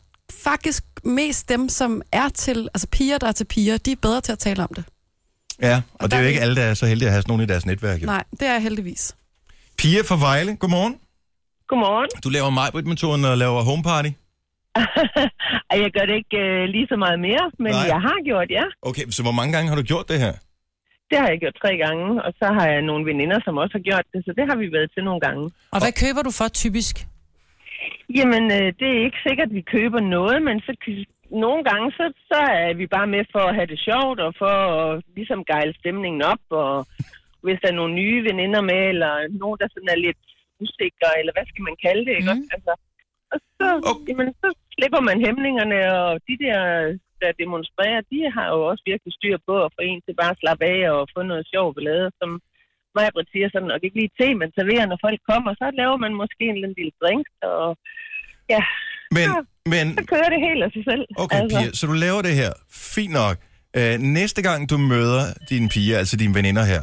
Faktisk mest dem, som er til, altså piger, der er til piger, de er bedre til at tale om det. Ja, og, og det er jo ikke alle, der er så heldige at have sådan nogen i deres netværk. Jo. Nej, det er jeg heldigvis. Pia fra Vejle, godmorgen. Godmorgen. Du laver Majbrit-metoden og laver homeparty. *laughs* Ej, jeg gør det ikke øh, lige så meget mere, men Nej. Jeg har gjort, ja. Okay, så hvor mange gange har du gjort det her? Det har jeg gjort tre gange, og så har jeg nogle veninder, som også har gjort det, så det har vi været til nogle gange. Og hvad køber du for typisk? Jamen, øh, det er ikke sikkert, at vi køber noget, men så nogle gange, så, så er vi bare med for at have det sjovt, og for at ligesom gejle stemningen op, og hvis der er nogle nye veninder med, eller nogen, der sådan er lidt usikre, eller hvad skal man kalde det, ikke? Mm. Altså, og så, okay. jamen, så slipper man hæmningerne, og de der, der demonstrerer, de har jo også virkelig styr på at få en til bare at slappe af og få noget sjov ballade, som Britt siger sådan, og ikke lige te, man serverer, når folk kommer, så laver man måske en lille drink, og ja, Men, Ja. men så kører det helt af sig selv. okay, altså. Pia, så du laver det her. Fint nok. Øh, næste gang du møder dine piger, altså dine veninder her,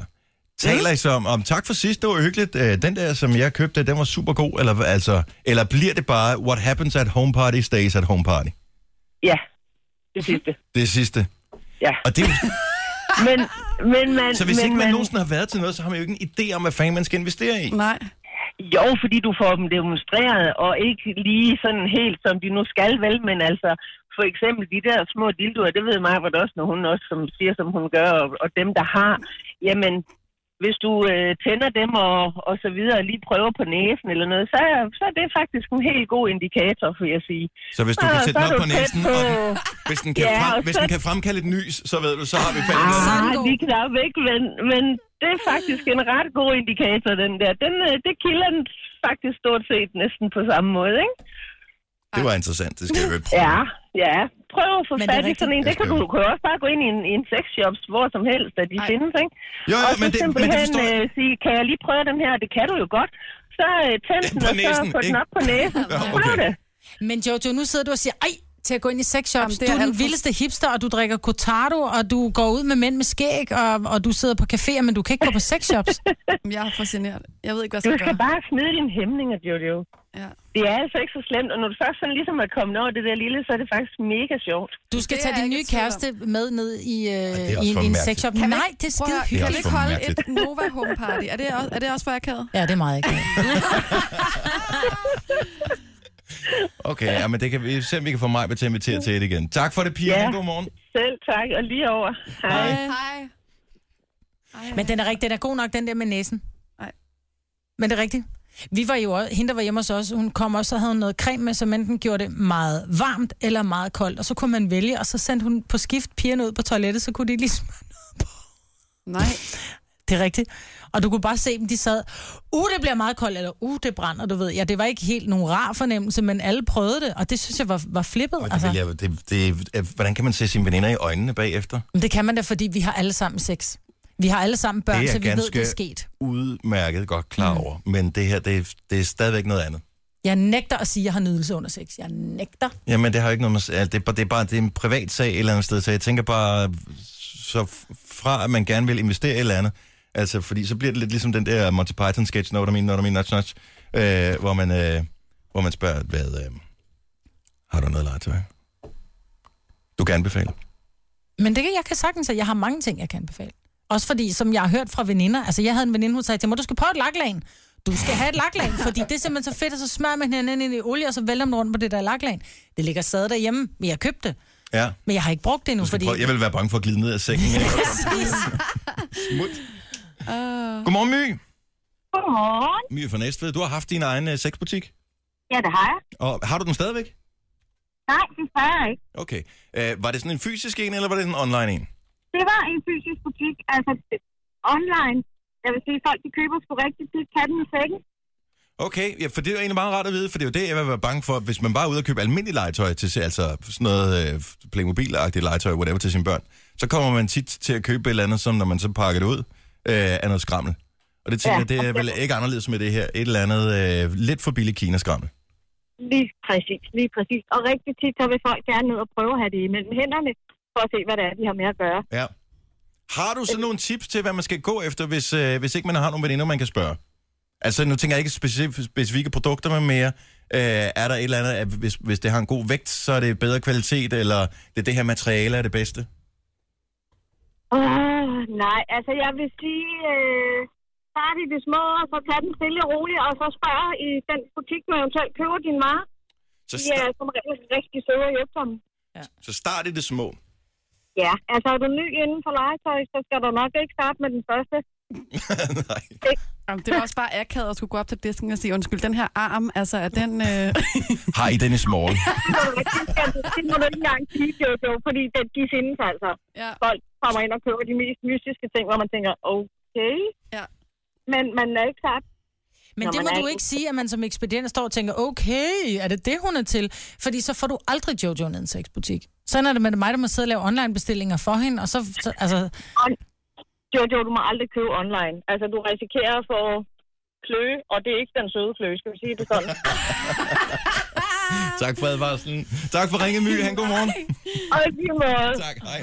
taler I så om, om, tak for sidst, det var hyggeligt, øh, den der, som jeg købte, den var super god, eller, hvad- altså, eller bliver det bare, what happens at home party stays at home party? Ja, det sidste. *laughs* Det sidste. Ja. Og det, er *laughs* Men, men man... så hvis men, ikke man man, nogensinde har været til noget, så har man jo ikke en idé om, hvad fanden man skal investere i. Nej. Jo, fordi du får dem demonstreret, og ikke lige sådan helt, som de nu skal vel, men altså, for eksempel de der små dildoer, det ved mig hvor det også, når hun også som siger, som hun gør, og, og dem, der har, jamen, hvis du øh, tænder dem og, og så videre, lige prøver på næsen eller noget, så, er- så er det faktisk en helt god indikator, vil jeg sige. Så hvis du Så- kan sætte den er op på tæt næsen, på- og den, hvis, den kan Ja, frem, og hvis så- den kan fremkalde et nys, så ved du, så har vi fandme noget. Ah, god. de knap ikke, men, men det er faktisk en ret god indikator, den der. Den, øh, det kilder den faktisk stort set næsten på samme måde, ikke? Det var interessant, det skal jeg jo prøve. Ja, ja. Prøv at få Men fat i sådan en. Det kan du, du kan jo også bare gå ind i en, i en sexshops, hvor som helst, at de Ej. findes, ikke? Jo, og jo, så men det, men det simpelthen forstår jeg. øh, sige, kan jeg lige prøve den her? Det kan du jo godt. Så øh, tænd Den og så få den op på næsen. Ja, Prøv okay. det. Men Jojo, nu sidder du og siger, ej, til at gå ind i sexshops. Du er er den vildeste hipster, og du drikker Cortado, og du går ud med mænd med skæg, og, og du sidder på caféer, men du kan ikke gå på sexshops. *laughs* Jeg er fascineret. Jeg ved ikke, hvad Du jeg skal skal gøre. bare smide dine hæmninger, Jojo. Ja. Det er altså ikke så slemt, og når du først sådan ligesom er kommet over det der lille, så er det faktisk mega sjovt. Du skal Det tage din nye kæreste med ned i, øh, i, en, en sexshop. Nej, ikke- det er skide høre, Kan vi ikke holde et Nova Home Party? Er det også, er det også for akavet? Ja, det er meget ikke. *laughs* *laughs* Okay, ja, men det kan vi se, om vi kan få mig til at invitere til det igen. Tak for det, Pia. Ja. God morgen. Selv tak, og lige over. Hej. Hej. Hej. Men den er rigtig, den er god nok, den der med næsen. Nej. Men det er rigtigt. Vi var jo også, hende der var hjemme hos os, hun kom også, så havde hun noget creme med, som enten gjorde det meget varmt eller meget koldt. Og så kunne man vælge, og så sendte hun på skift pigerne ud på toilettet, så kunne de ligesom... Nej. Det er rigtigt. Og du kunne bare se dem, de sad, uh, det bliver meget koldt, eller uh, det brænder, du ved. Ja, det var ikke helt nogen rar fornemmelse, men alle prøvede det, og det synes jeg var, var flippet. Og det Altså. jeg, det, det, øh, hvordan kan man se sine veninder i øjnene bagefter? Men det kan man da, fordi vi har alle sammen sex. Vi har alle sammen børn, så vi ved, det er sket. Udmærket godt klar over. Mm. Men det her, det, det er stadigvæk noget andet. Jeg nægter at sige, at jeg har nydelse under sex. Jeg nægter. Jamen, det har ikke noget med... Det er, bare- det er bare det er en privat sag et eller andet sted, så jeg tænker bare, så fra at man gerne vil investere i et eller andet, altså, fordi så bliver det lidt ligesom den der Monty Python sketch, know what I mean, what I mean, notch, notch, øh, hvor, man, øh, hvor man spørger, hvad, øh, har du noget legetøj? Du kan anbefale. Men det kan jeg kan sagtens, at jeg har mange ting, jeg kan anbefale. Også fordi, som jeg har hørt fra veninder, altså jeg havde en veninde, hun sagde til mig, du skal prøve et laklag. Du skal have et laklag, *laughs* fordi det er simpelthen så fedt, og så smører man hinanden ind i olie, og så vælter man rundt på det der laklag. Det ligger stadig derhjemme, men jeg købte det. Ja. Men jeg har ikke brugt det endnu, fordi... prøve, jeg vil være bange for at glide ned af sengen. *laughs* Smut. Uh, Godmorgen, My. Godmorgen. My fra Næstved. Du har haft din egen øh, sexbutik. Ja, det har jeg. Og har du den stadigvæk? Nej, det har jeg ikke. Okay. Øh, var det sådan en fysisk en, eller var det en online en? Det var en fysisk butik, altså online. Jeg vil sige, folk de køber sgu rigtig tit katten i sækken. Okay, ja, for det er jo egentlig meget rart at vide, for det er jo det, jeg vil være bange for, hvis man bare er ude og købe almindeligt legetøj, til, altså sådan noget øh, Playmobil-agtigt legetøj, whatever, til sine børn, så kommer man tit til at købe et eller andet, som når man så pakker det ud, øh, er noget skrammel. Og det tænker Ja. jeg, det er vel ikke anderledes med det her. Et eller andet øh, lidt for billigt Kina-skrammel. Lige præcis, lige præcis. Og rigtig tit, så vil folk gerne ned og prøve at have det imellem hænderne, for at se, hvad det er, de har med at gøre. Ja. Har du så nogle tips til, hvad man skal gå efter, hvis, øh, hvis ikke man har nogle veninder, man kan spørge? Altså, nu tænker jeg ikke specif- specifikke produkter, men mere, øh, er der et eller andet, at hvis, hvis det har en god vægt, så er det bedre kvalitet, eller det er det her materiale er det bedste? Åh, nej, altså jeg vil sige, øh, start i det små, og så tage den stille og roligt, og så spørge i den butik, du eventuelt køber din varer. Så, De er som regel rigtig søde og hjælpsomme. Så start i det små. Ja, altså er du ny inden for legetøj, så skal du nok ikke starte med den første. *laughs* Nej. Jamen, det var også bare akavet at skulle gå op til disken og sige, undskyld, den her arm, altså er den... Øh... *laughs* Har I den i small? *laughs* det må du ikke engang sige, Jojo, fordi det, de findes altså. Ja. Folk kommer ind og køber de mest mystiske ting, hvor man tænker, okay. Ja. Men man er ikke klart. Men Når det må du ikke sige, at man som ekspedient står og tænker, okay, er det det, hun er til? Fordi så får du aldrig Jojo ned i en sexbutik. Sådan er det med mig, der må sidde og lave online-bestillinger for hende, og så, så altså, Jojo, du må aldrig købe online. Altså, du risikerer at få kløe, og det er ikke den søde kløe, skal vi sige det sådan. tak for advarslen. Tak for ringet, My. Han god morgen. og lige måde. Tak, hej.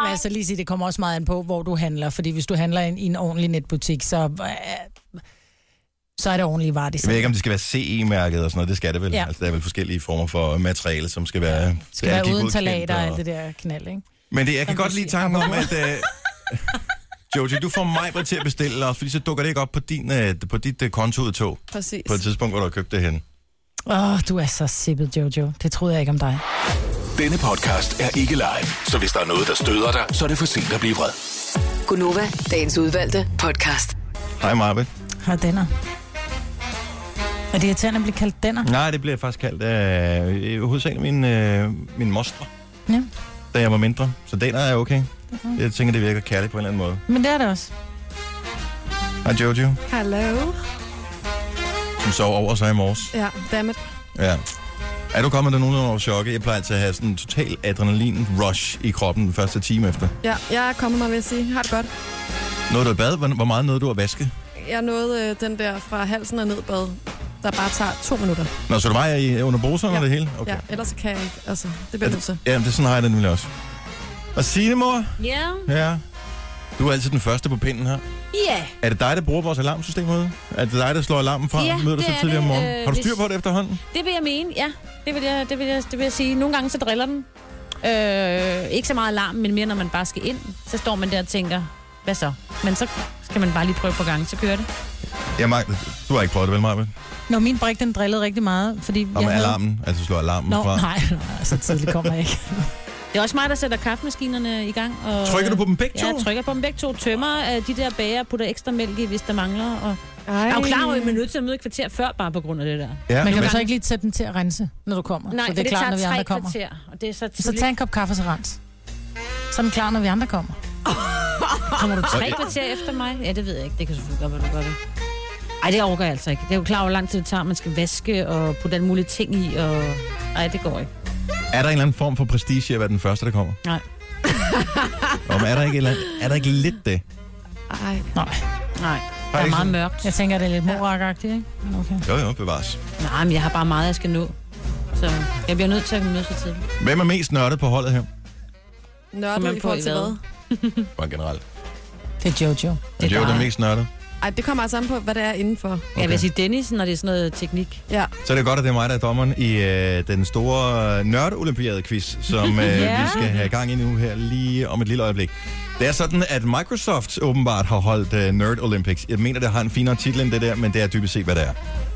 Men jeg så lige sige, det kommer også meget an på, hvor du handler. Fordi hvis du handler i en, i en ordentlig netbutik, så, øh, så er det ordentlige varer, de Jeg ved ikke, om det skal være CE-mærket og sådan noget. Det skal det vel. Ja. Altså, der er vel forskellige former for materiale, som skal være... Det skal være uden talater og og- alt det der knald, ikke? Men det, jeg kan Som godt lide tanken om, at... Uh, *laughs* Joji, du får mig til at bestille os, fordi så dukker det ikke op på, din, uh, på dit uh, kontoudtog Præcis. på et tidspunkt, hvor du har købt det hen. Åh, oh, du er så sippet, Jojo. Det troede jeg ikke om dig. Denne podcast er ikke live, så hvis der er noget, der støder dig, så er det for sent at blive vred. Gunova, dagens udvalgte podcast. Hej, Marve. Har denner. Er det irriterende at blive kaldt denner? Nej, det bliver faktisk kaldt af uh, hovedsageligt min, uh, min mostre, Ja. da jeg var mindre. Så den er okay. Jeg tænker, det virker kærligt på en eller anden måde. Men det er det også. Hej, Jojo, Hello. som sov over sig i morges. Ja, dammit. Ja. Er du kommet der nogenlunde over chokket? Jeg plejer altid at have sådan en total adrenalin-rush i kroppen den første time efter. Ja, jeg er kommet mig, vil jeg sige. Har det godt. Nåede du i bad? Hvor meget nåede du at vaske? Jeg nåede øh, den der fra halsen og ned bad. der bare tager to minutter. Nå, så du var i under bruserne Ja. og det hele? Okay. Ja, ellers så kan jeg ikke. Altså, det bliver nødt til. Ja, det er sådan har jeg det nemlig også. Og Signe, mor? Ja. Ja. Du er altid den første på pinden her. Ja. Er det dig, der bruger vores alarmsystem herude? Er det dig, der slår alarmen fra? Ja, Møder du det så er tidligere om det. morgenen? Øh, Har du styr på det efterhånden? Det vil jeg mene, ja. Det vil jeg, det vil jeg, det vil jeg sige. Nogle gange så driller den. Øh, ikke så meget alarm, men mere når man bare skal ind. Så står man der og tænker, hvad så? Men så skal man bare lige prøve på gang, så kører det. Jeg mag... Du har ikke prøvet det, vel, Maja? Når min brik, den drillede rigtig meget, fordi Og jeg med havde... alarmen, altså slår alarmen Nå, fra. nej, nej, *laughs* så tidligt kommer jeg ikke. Det er også mig, der sætter kaffemaskinerne i gang. Og, Trykker du på dem begge to? Ja, jeg trykker på dem begge to. Tømmer øh, de der bager, putter ekstra mælk i, hvis der mangler. Og... Ej. Jeg er jo klar over, at man er nødt til at møde et kvarter før, bare på grund af det der. Ja, Men kan du så ikke lige sætte den til at rense, når du kommer? Nej, så for det er klart, tager når vi andre kommer. kvarter, og det er så Så tidligt. tag en kop kaffe til rens. Så er den klar, når vi andre kommer. *laughs* Kommer du tre kvarter efter mig? Ja, det ved jeg ikke. Det kan selvfølgelig godt være, du gør det. Ej, det overgår jeg altså ikke. Det er jo klar, hvor lang tid det tager, man skal vaske og putte alle mulige ting i. Og... Ej, det går ikke. Er der en eller anden form for prestige at være den første, der kommer? Nej. Og er der ikke, eller andet, er der ikke lidt det? Ej. Nej. Nej, Har det er meget sådan- mørkt. Jeg tænker, det er lidt morakagtigt, ikke? Men Okay. Jo, jo, bevares. Nej, men jeg har bare meget, jeg skal nå. Så jeg bliver nødt til at møde så tidligt. Hvem er mest nørdet på holdet her? Nørdet i på forhold til hvad? Bare generelt. Det er Jojo. Er Joe den mest nørdet? Ej, det kommer altså an på, hvad det er indenfor. Okay. Jeg vil sige Dennis, når det er sådan noget teknik. Ja. Så er det godt, at det er mig, der er dommeren i øh, den store nørde-olympiade-quiz, som øh, *laughs* Ja. vi skal have gang i nu her lige om et lille øjeblik. Det er sådan, at Microsoft åbenbart har holdt øh, Nerd Olympics. Jeg mener, det har en finere titel end det der, men det er dybest set, hvad det er.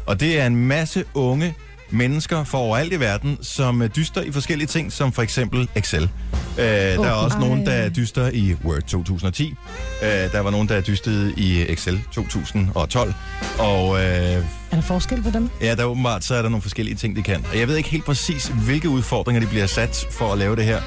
Og det er en masse unge mennesker fra overalt i verden, som øh, dyster i forskellige ting, som for eksempel Excel. Øh, der er Okay. også nogen, der Ej. dyster i Word 2010. Øh, der var nogen, der dystede i Excel 2012. Og øh, Er der forskel på dem? Ja, der er åbenbart, så er der nogle forskellige ting, de kan. Og jeg ved ikke helt præcis, hvilke udfordringer de bliver sat for at lave det her.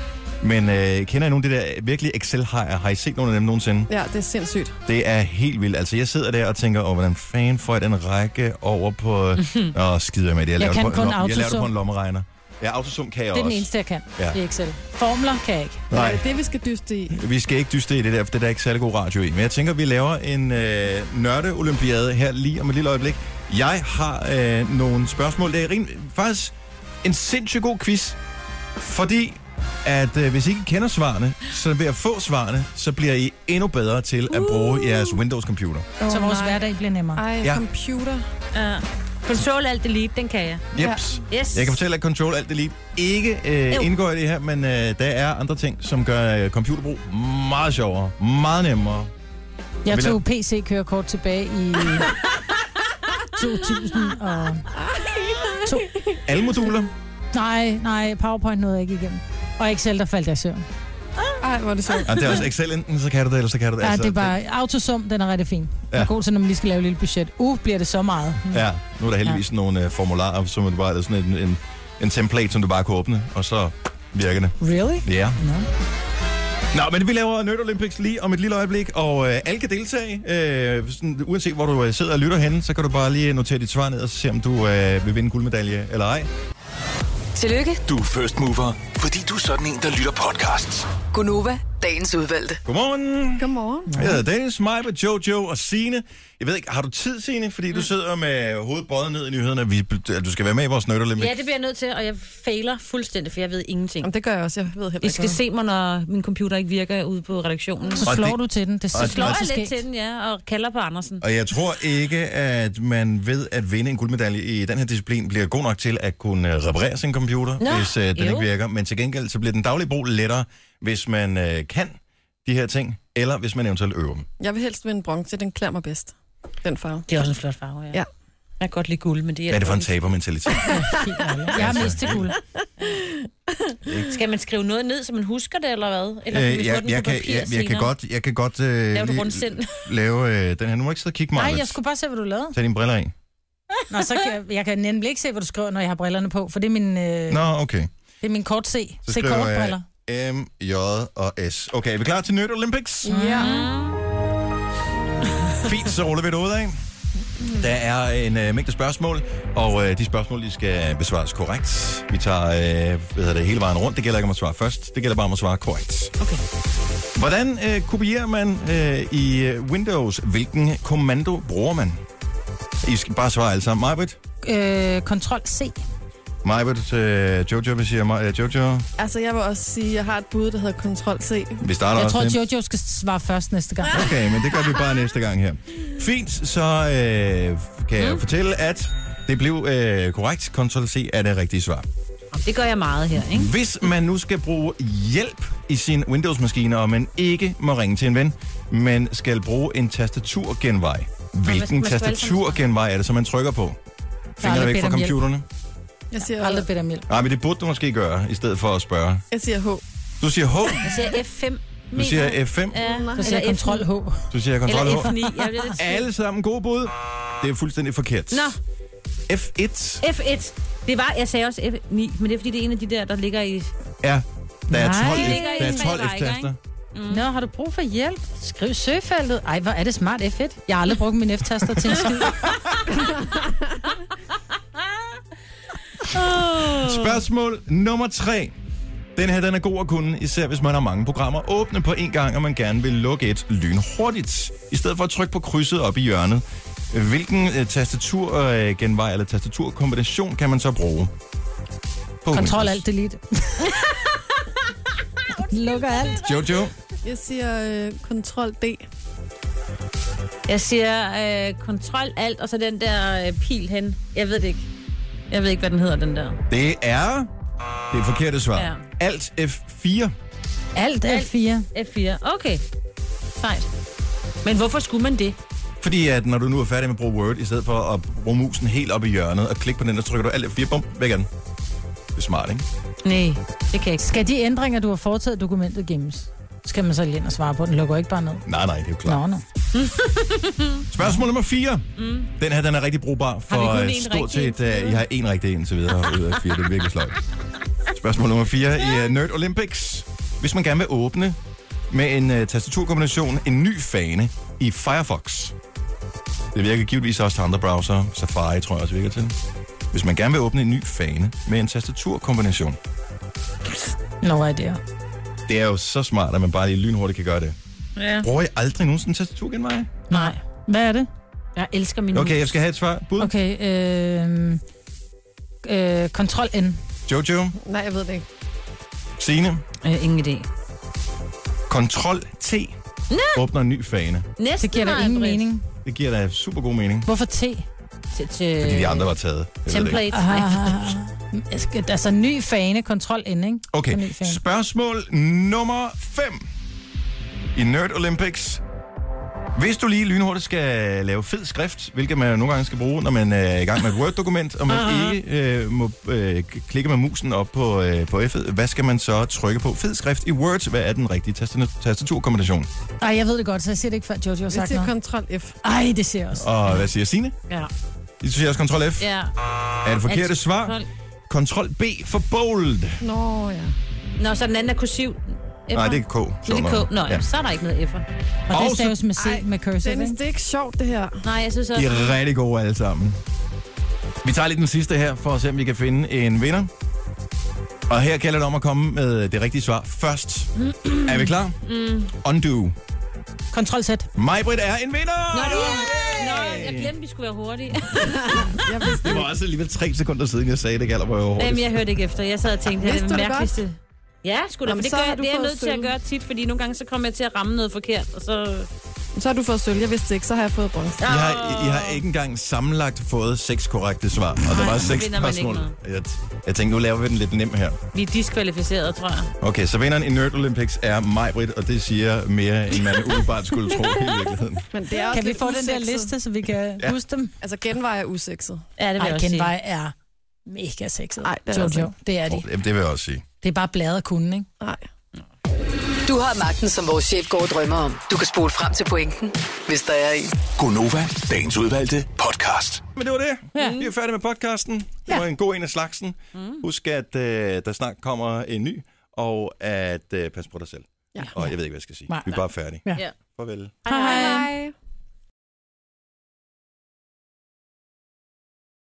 Men øh, kender I nogle af de der virkelig Excel-hajer? Har I set nogle af dem nogensinde? Ja, det er sindssygt. Det er helt vildt. Altså, jeg sidder der og tænker, åh, hvordan fanden får jeg den række over på... *laughs* Åh, skider jeg med det. Jeg, laver kan det på, kun en, jeg laver det på en lommeregner. Ja, autosum kan jeg Det er også. den eneste, jeg kan. Ja. Er Excel. Formler kan jeg ikke. Er Nej, det det, vi skal dyste i? vi skal ikke dyste i det der, for det er der ikke særlig god radio i. Men jeg tænker, vi laver en øh, nørde-olympiade her lige om et lille øjeblik. Jeg har øh, nogle spørgsmål. Det er rim- faktisk en sindssygt god quiz, fordi at øh, hvis I ikke kender svarene, så ved at få svarene, så bliver I endnu bedre til at bruge jeres Windows-computer. Oh, Så vores hverdag bliver nemmere. Ej, Ja. ja. computer. Uh, control Alt Delete, den kan jeg. Jeps. Yes. Jeg kan fortælle, at Control Alt Delete ikke øh, Jo. indgår i det her, men øh, der er andre ting, som gør øh, computerbrug meget sjovere, meget nemmere. Jeg tog PC-kørekort tilbage i *laughs* 2002. Alle moduler. Nej, nej, PowerPoint nåede jeg ikke igennem. Og Excel, der faldt jeg i søvn. Ej, hvor er det sjovt. Ja, det er også Excel, enten så kan du det, eller så kan du det. Ja, Altså, det er bare autosum, den er rigtig fin. Ja. Ja. er god til, når man lige skal lave et lille budget. Uh, bliver det så meget. Mm. Ja, nu er der heldigvis ja. nogle uh, formularer, som er bare sådan en, en, en template, som du bare kan åbne, og så virker det. Really? Ja. Nå. Nå, men vi laver Nerd Olympics lige om et lille øjeblik, og øh, alle kan deltage. Øh, sådan, uanset hvor du øh, sidder og lytter henne, så kan du bare lige notere dit svar ned og se, om du øh, vil vinde guldmedalje eller ej. Tillykke, Du er first mover, fordi du er sådan en, der lytter podcasts. Gunova, dagens udvalgte. Godmorgen. Godmorgen. Jeg hedder Dennis, mig med Jojo og Sine. Jeg ved ikke, har du tid, Sine? Fordi du sidder med hovedet bøjet ned i nyhederne. Vi, at du skal være med i vores Olympics. Ja, det bliver jeg nødt til, og jeg fejler fuldstændig, for jeg ved ingenting. Jamen, det gør jeg også. Jeg ved heller I ikke skal noget. se mig, når min computer ikke virker ude på redaktionen. Så Og slår det- du til den. Det det- Slår så jeg lidt til den, ja, og kalder på Andersen. Og jeg tror ikke, at man ved at vinde en guldmedalje i den her disciplin bliver god nok til at kunne reparere sin computer, Nå, hvis uh, den jo. ikke virker. Men til gengæld så bliver den daglige brug lettere, hvis man uh, kan de her ting, eller hvis man eventuelt øver dem. Jeg vil helst vinde bronze. Den klæder mig bedst. Den farve. Det er også en flot farve, ja. Ja. Jeg kan godt lide guld, men det Hvad er det for en tabermentalitet? *laughs* Jeg er mest til guld. *laughs* Skal man skrive noget ned, så man husker det, eller hvad? Eller kan Øh, vi få jeg, den jeg, på kan, jeg, jeg kan godt, jeg kan godt Laver du rundsind? *laughs* lave øh, den her. Nu må jeg ikke sidde og kigge mig. Nej, jeg skulle bare se, hvad du lavede. Tag dine briller af. Nå, så kan jeg, jeg kan nemlig ikke se, hvad du skriver, når jeg har brillerne på, for det er min, øh, Nå, okay. Det er min kort C. Så Se skriver kortbriller. jeg M, J og S. Okay, er vi klar til Nerd Olympics? Ja. Fint, så ruller vi det ud af. Der er en øh, mængde spørgsmål, og øh, de spørgsmål de skal besvares korrekt. Vi tager øh, hvad hedder det, hele vejen rundt. Det gælder ikke om at svare først. Det gælder bare om at svare korrekt. Okay. Hvordan øh, kopierer man øh, i øh, Windows? Hvilken kommando bruger man? I skal bare svare alle sammen. Majbrit? Øh, kontrol C. Majbrit, øh, Jojo, hvad siger øh, Jojo? Altså, jeg vil også sige, at jeg har et bud, der hedder Control C. Vi starter Jeg også tror, det. Jojo skal svare først næste gang. Okay, men det gør vi bare næste gang her. Fint, så øh, kan jeg Mm. fortælle, at det blev øh, korrekt. Ctrl C er det rigtige svar. Det gør jeg meget her, ikke? Hvis man nu skal bruge hjælp i sin Windows-maskine, og man ikke må ringe til en ven, men skal bruge en tastaturgenvej, hvilken hvad skal man tastaturgenvej er det, som man trykker på? Fingrene aldrig væk bedt fra om hjælp. computerne. Jeg siger, Aldrig bedt om hjælp. Nej, men det burde du måske gøre, i stedet for at spørge. jeg siger H. Du siger H, Jeg siger F5. du siger F5, Ja, Så siger kontrol F9. H. du siger Ctrl Eller H. F9. Jeg bliver lidt Alle sammen gode bud. Det er fuldstændig forkert. Nå, F1 F1. Det var, jeg sagde også F9, men det er fordi, det er en af de der, der ligger i... er... Der er Nej. 12, Det F, ligger i der er tre 12 rækker, F-taster. ikke? Nå, har du brug for hjælp? Skriv søgefeltet. Ej, hvor er det smart F1. Jeg har aldrig brugt min F-taster til en skid. *laughs* *laughs* *laughs* Spørgsmål nummer tre. Den her, den er god at kunne, især hvis man har mange programmer åbne på en gang, og man gerne vil lukke et lynhurtigt. I stedet for at trykke på krydset op i hjørnet. Hvilken øh, tastaturgenvej eller tastaturkombination kan man så bruge? På Kontrol Windows? alt delete. *laughs* Lukker alt. Jojo? Jeg siger øh, Control D. Jeg siger øh, kontrol alt, og så den der øh, pil hen. Jeg ved det ikke. Jeg ved ikke, hvad den hedder, den der. Det er... Det er forkerte svar. Ja. Alt F4. Alt er 4. F4. Okay. Sejt. Men hvorfor skulle man det? Fordi at når du nu er færdig med at bruge Word, i stedet for at bruge musen helt op i hjørnet og klikke på den, og så trykker du alt F4, bum, væk den. Det er smart, ikke? Nej, det kan jeg ikke. Skal de ændringer, du har foretaget i dokumentet gemmes? Skal man så lige ind og svare på den? Lukker ikke bare ned. Nej, nej, det er jo klart. Nå, nå. *laughs* Spørgsmål nummer 4. Mm. Den her, den er rigtig brugbar for kun øh, én stort rigtig set... Uh, I har en rigtig en, så videre ud af fire. Det er virkelig sløjt. Spørgsmål nummer 4 i uh, Nerd Olympics. Hvis man gerne vil åbne med en uh, tastaturkombination en ny fane i Firefox. Det virker givetvis også til andre browser. Safari tror jeg også virker til. Hvis man gerne vil åbne en ny fane med en tastaturkombination. No idea. Det er jo så smart, at man bare lige lynhurtigt kan gøre det. Ja. Bruger I aldrig nogensinde tastaturgenveje? Nej. Hvad er det? Jeg elsker min Okay, jeg skal have et svar. Bud? Okay, øh, øh, kontrol N. Jojo? Nej, jeg ved det ikke. Signe? Øh, ingen idé. Kontrol T åbner en ny fane. Næsten Det giver da ingen mening. Det giver da super god mening, Hvorfor T? Til, til fordi de andre var taget. Jeg ved det ikke. template. Ah, *laughs* altså, ny fane, kontrol N, ikke? Okay, spørgsmål nummer 5 i Nerd Olympics. Hvis du lige lynhurtigt skal lave fed skrift, hvilket man nogle gange skal bruge, når man er i gang med et Word-dokument, og man *laughs* ikke øh, må øh, klikke med musen op på, øh, på F'et, hvad skal man så trykke på? Fed skrift i Word, hvad er den rigtige tastat- tastaturkombination? Ej, jeg ved det godt, så jeg siger det ikke, før Jojo har Jeg sagt siger noget. Control F. Ej, det siger jeg også. Og hvad siger Signe? Ja. Du siger også Ctrl F. ja. Er det forkerte svar? Ctrl B for bold. Nå, ja. Nå, så den anden er kursiv. F'er. Nej, det er K. Det sjovt er. K. Nå, Ja. så er der ikke noget F'er. Og Og det så- staves med C Ej, med cursive, Dennis, det er ikke sjovt, det her. Nej, jeg synes De også... er rigtig gode alle sammen. Vi tager lige den sidste her, for at se, om vi kan finde en vinder. Og her gælder det om at komme med det rigtige svar først. er vi klar? Mm. Undo. Kontrol Z. Majbrit er en vinder! Nå, det. Nå, jeg glemte, vi skulle være hurtige. *laughs* Jeg vidste Det var også alligevel tre sekunder siden, jeg sagde det gælder på Jamen, hurtigt. jeg hørte ikke efter. Jeg sad og tænkte, det er det det godt? mærkeligste. Ja, sgu da, Nå, men men det, gør, jeg- det er jeg nødt til at gøre tit, fordi nogle gange så kommer jeg til at ramme noget forkert, og så... Så har du fået sølv. Jeg vidste ikke, så har jeg fået bronze. I har, I har ikke engang sammenlagt fået seks korrekte svar, og der var seks spørgsmål. Jeg, jeg tænkte, nu laver vi den lidt nem her. Vi er diskvalificeret, tror jeg. Okay, så vinderen i Nerd Olympics er Majbrit, og det siger mere, end man umiddelbart skulle tro i virkeligheden. *laughs* Men det er også Kan vi få den der liste, så vi kan Ja. huske dem? Altså, genvej er usekset. Ja, det vil jeg Ej, også sige. er mega sexet. Ej, det er det Jojo, altså det er de. Jamen, det vil jeg også sige. Det er bare bladet kunden, ikke? Nej. Du har magten, som vores chef går og drømmer om. Du kan spole frem til pointen, hvis der er en. Gonova, dagens udvalgte podcast. Men det var det. Ja. Vi er færdige med podcasten. Det Ja. var en god en af slagsen. Mm. Husk, at øh, der snart kommer en ny, og at øh, pas på dig selv. Ja. Og jeg ved ikke, hvad jeg skal sige. Nej. Vi er bare færdige. Ja. Farvel. Hej. Hej.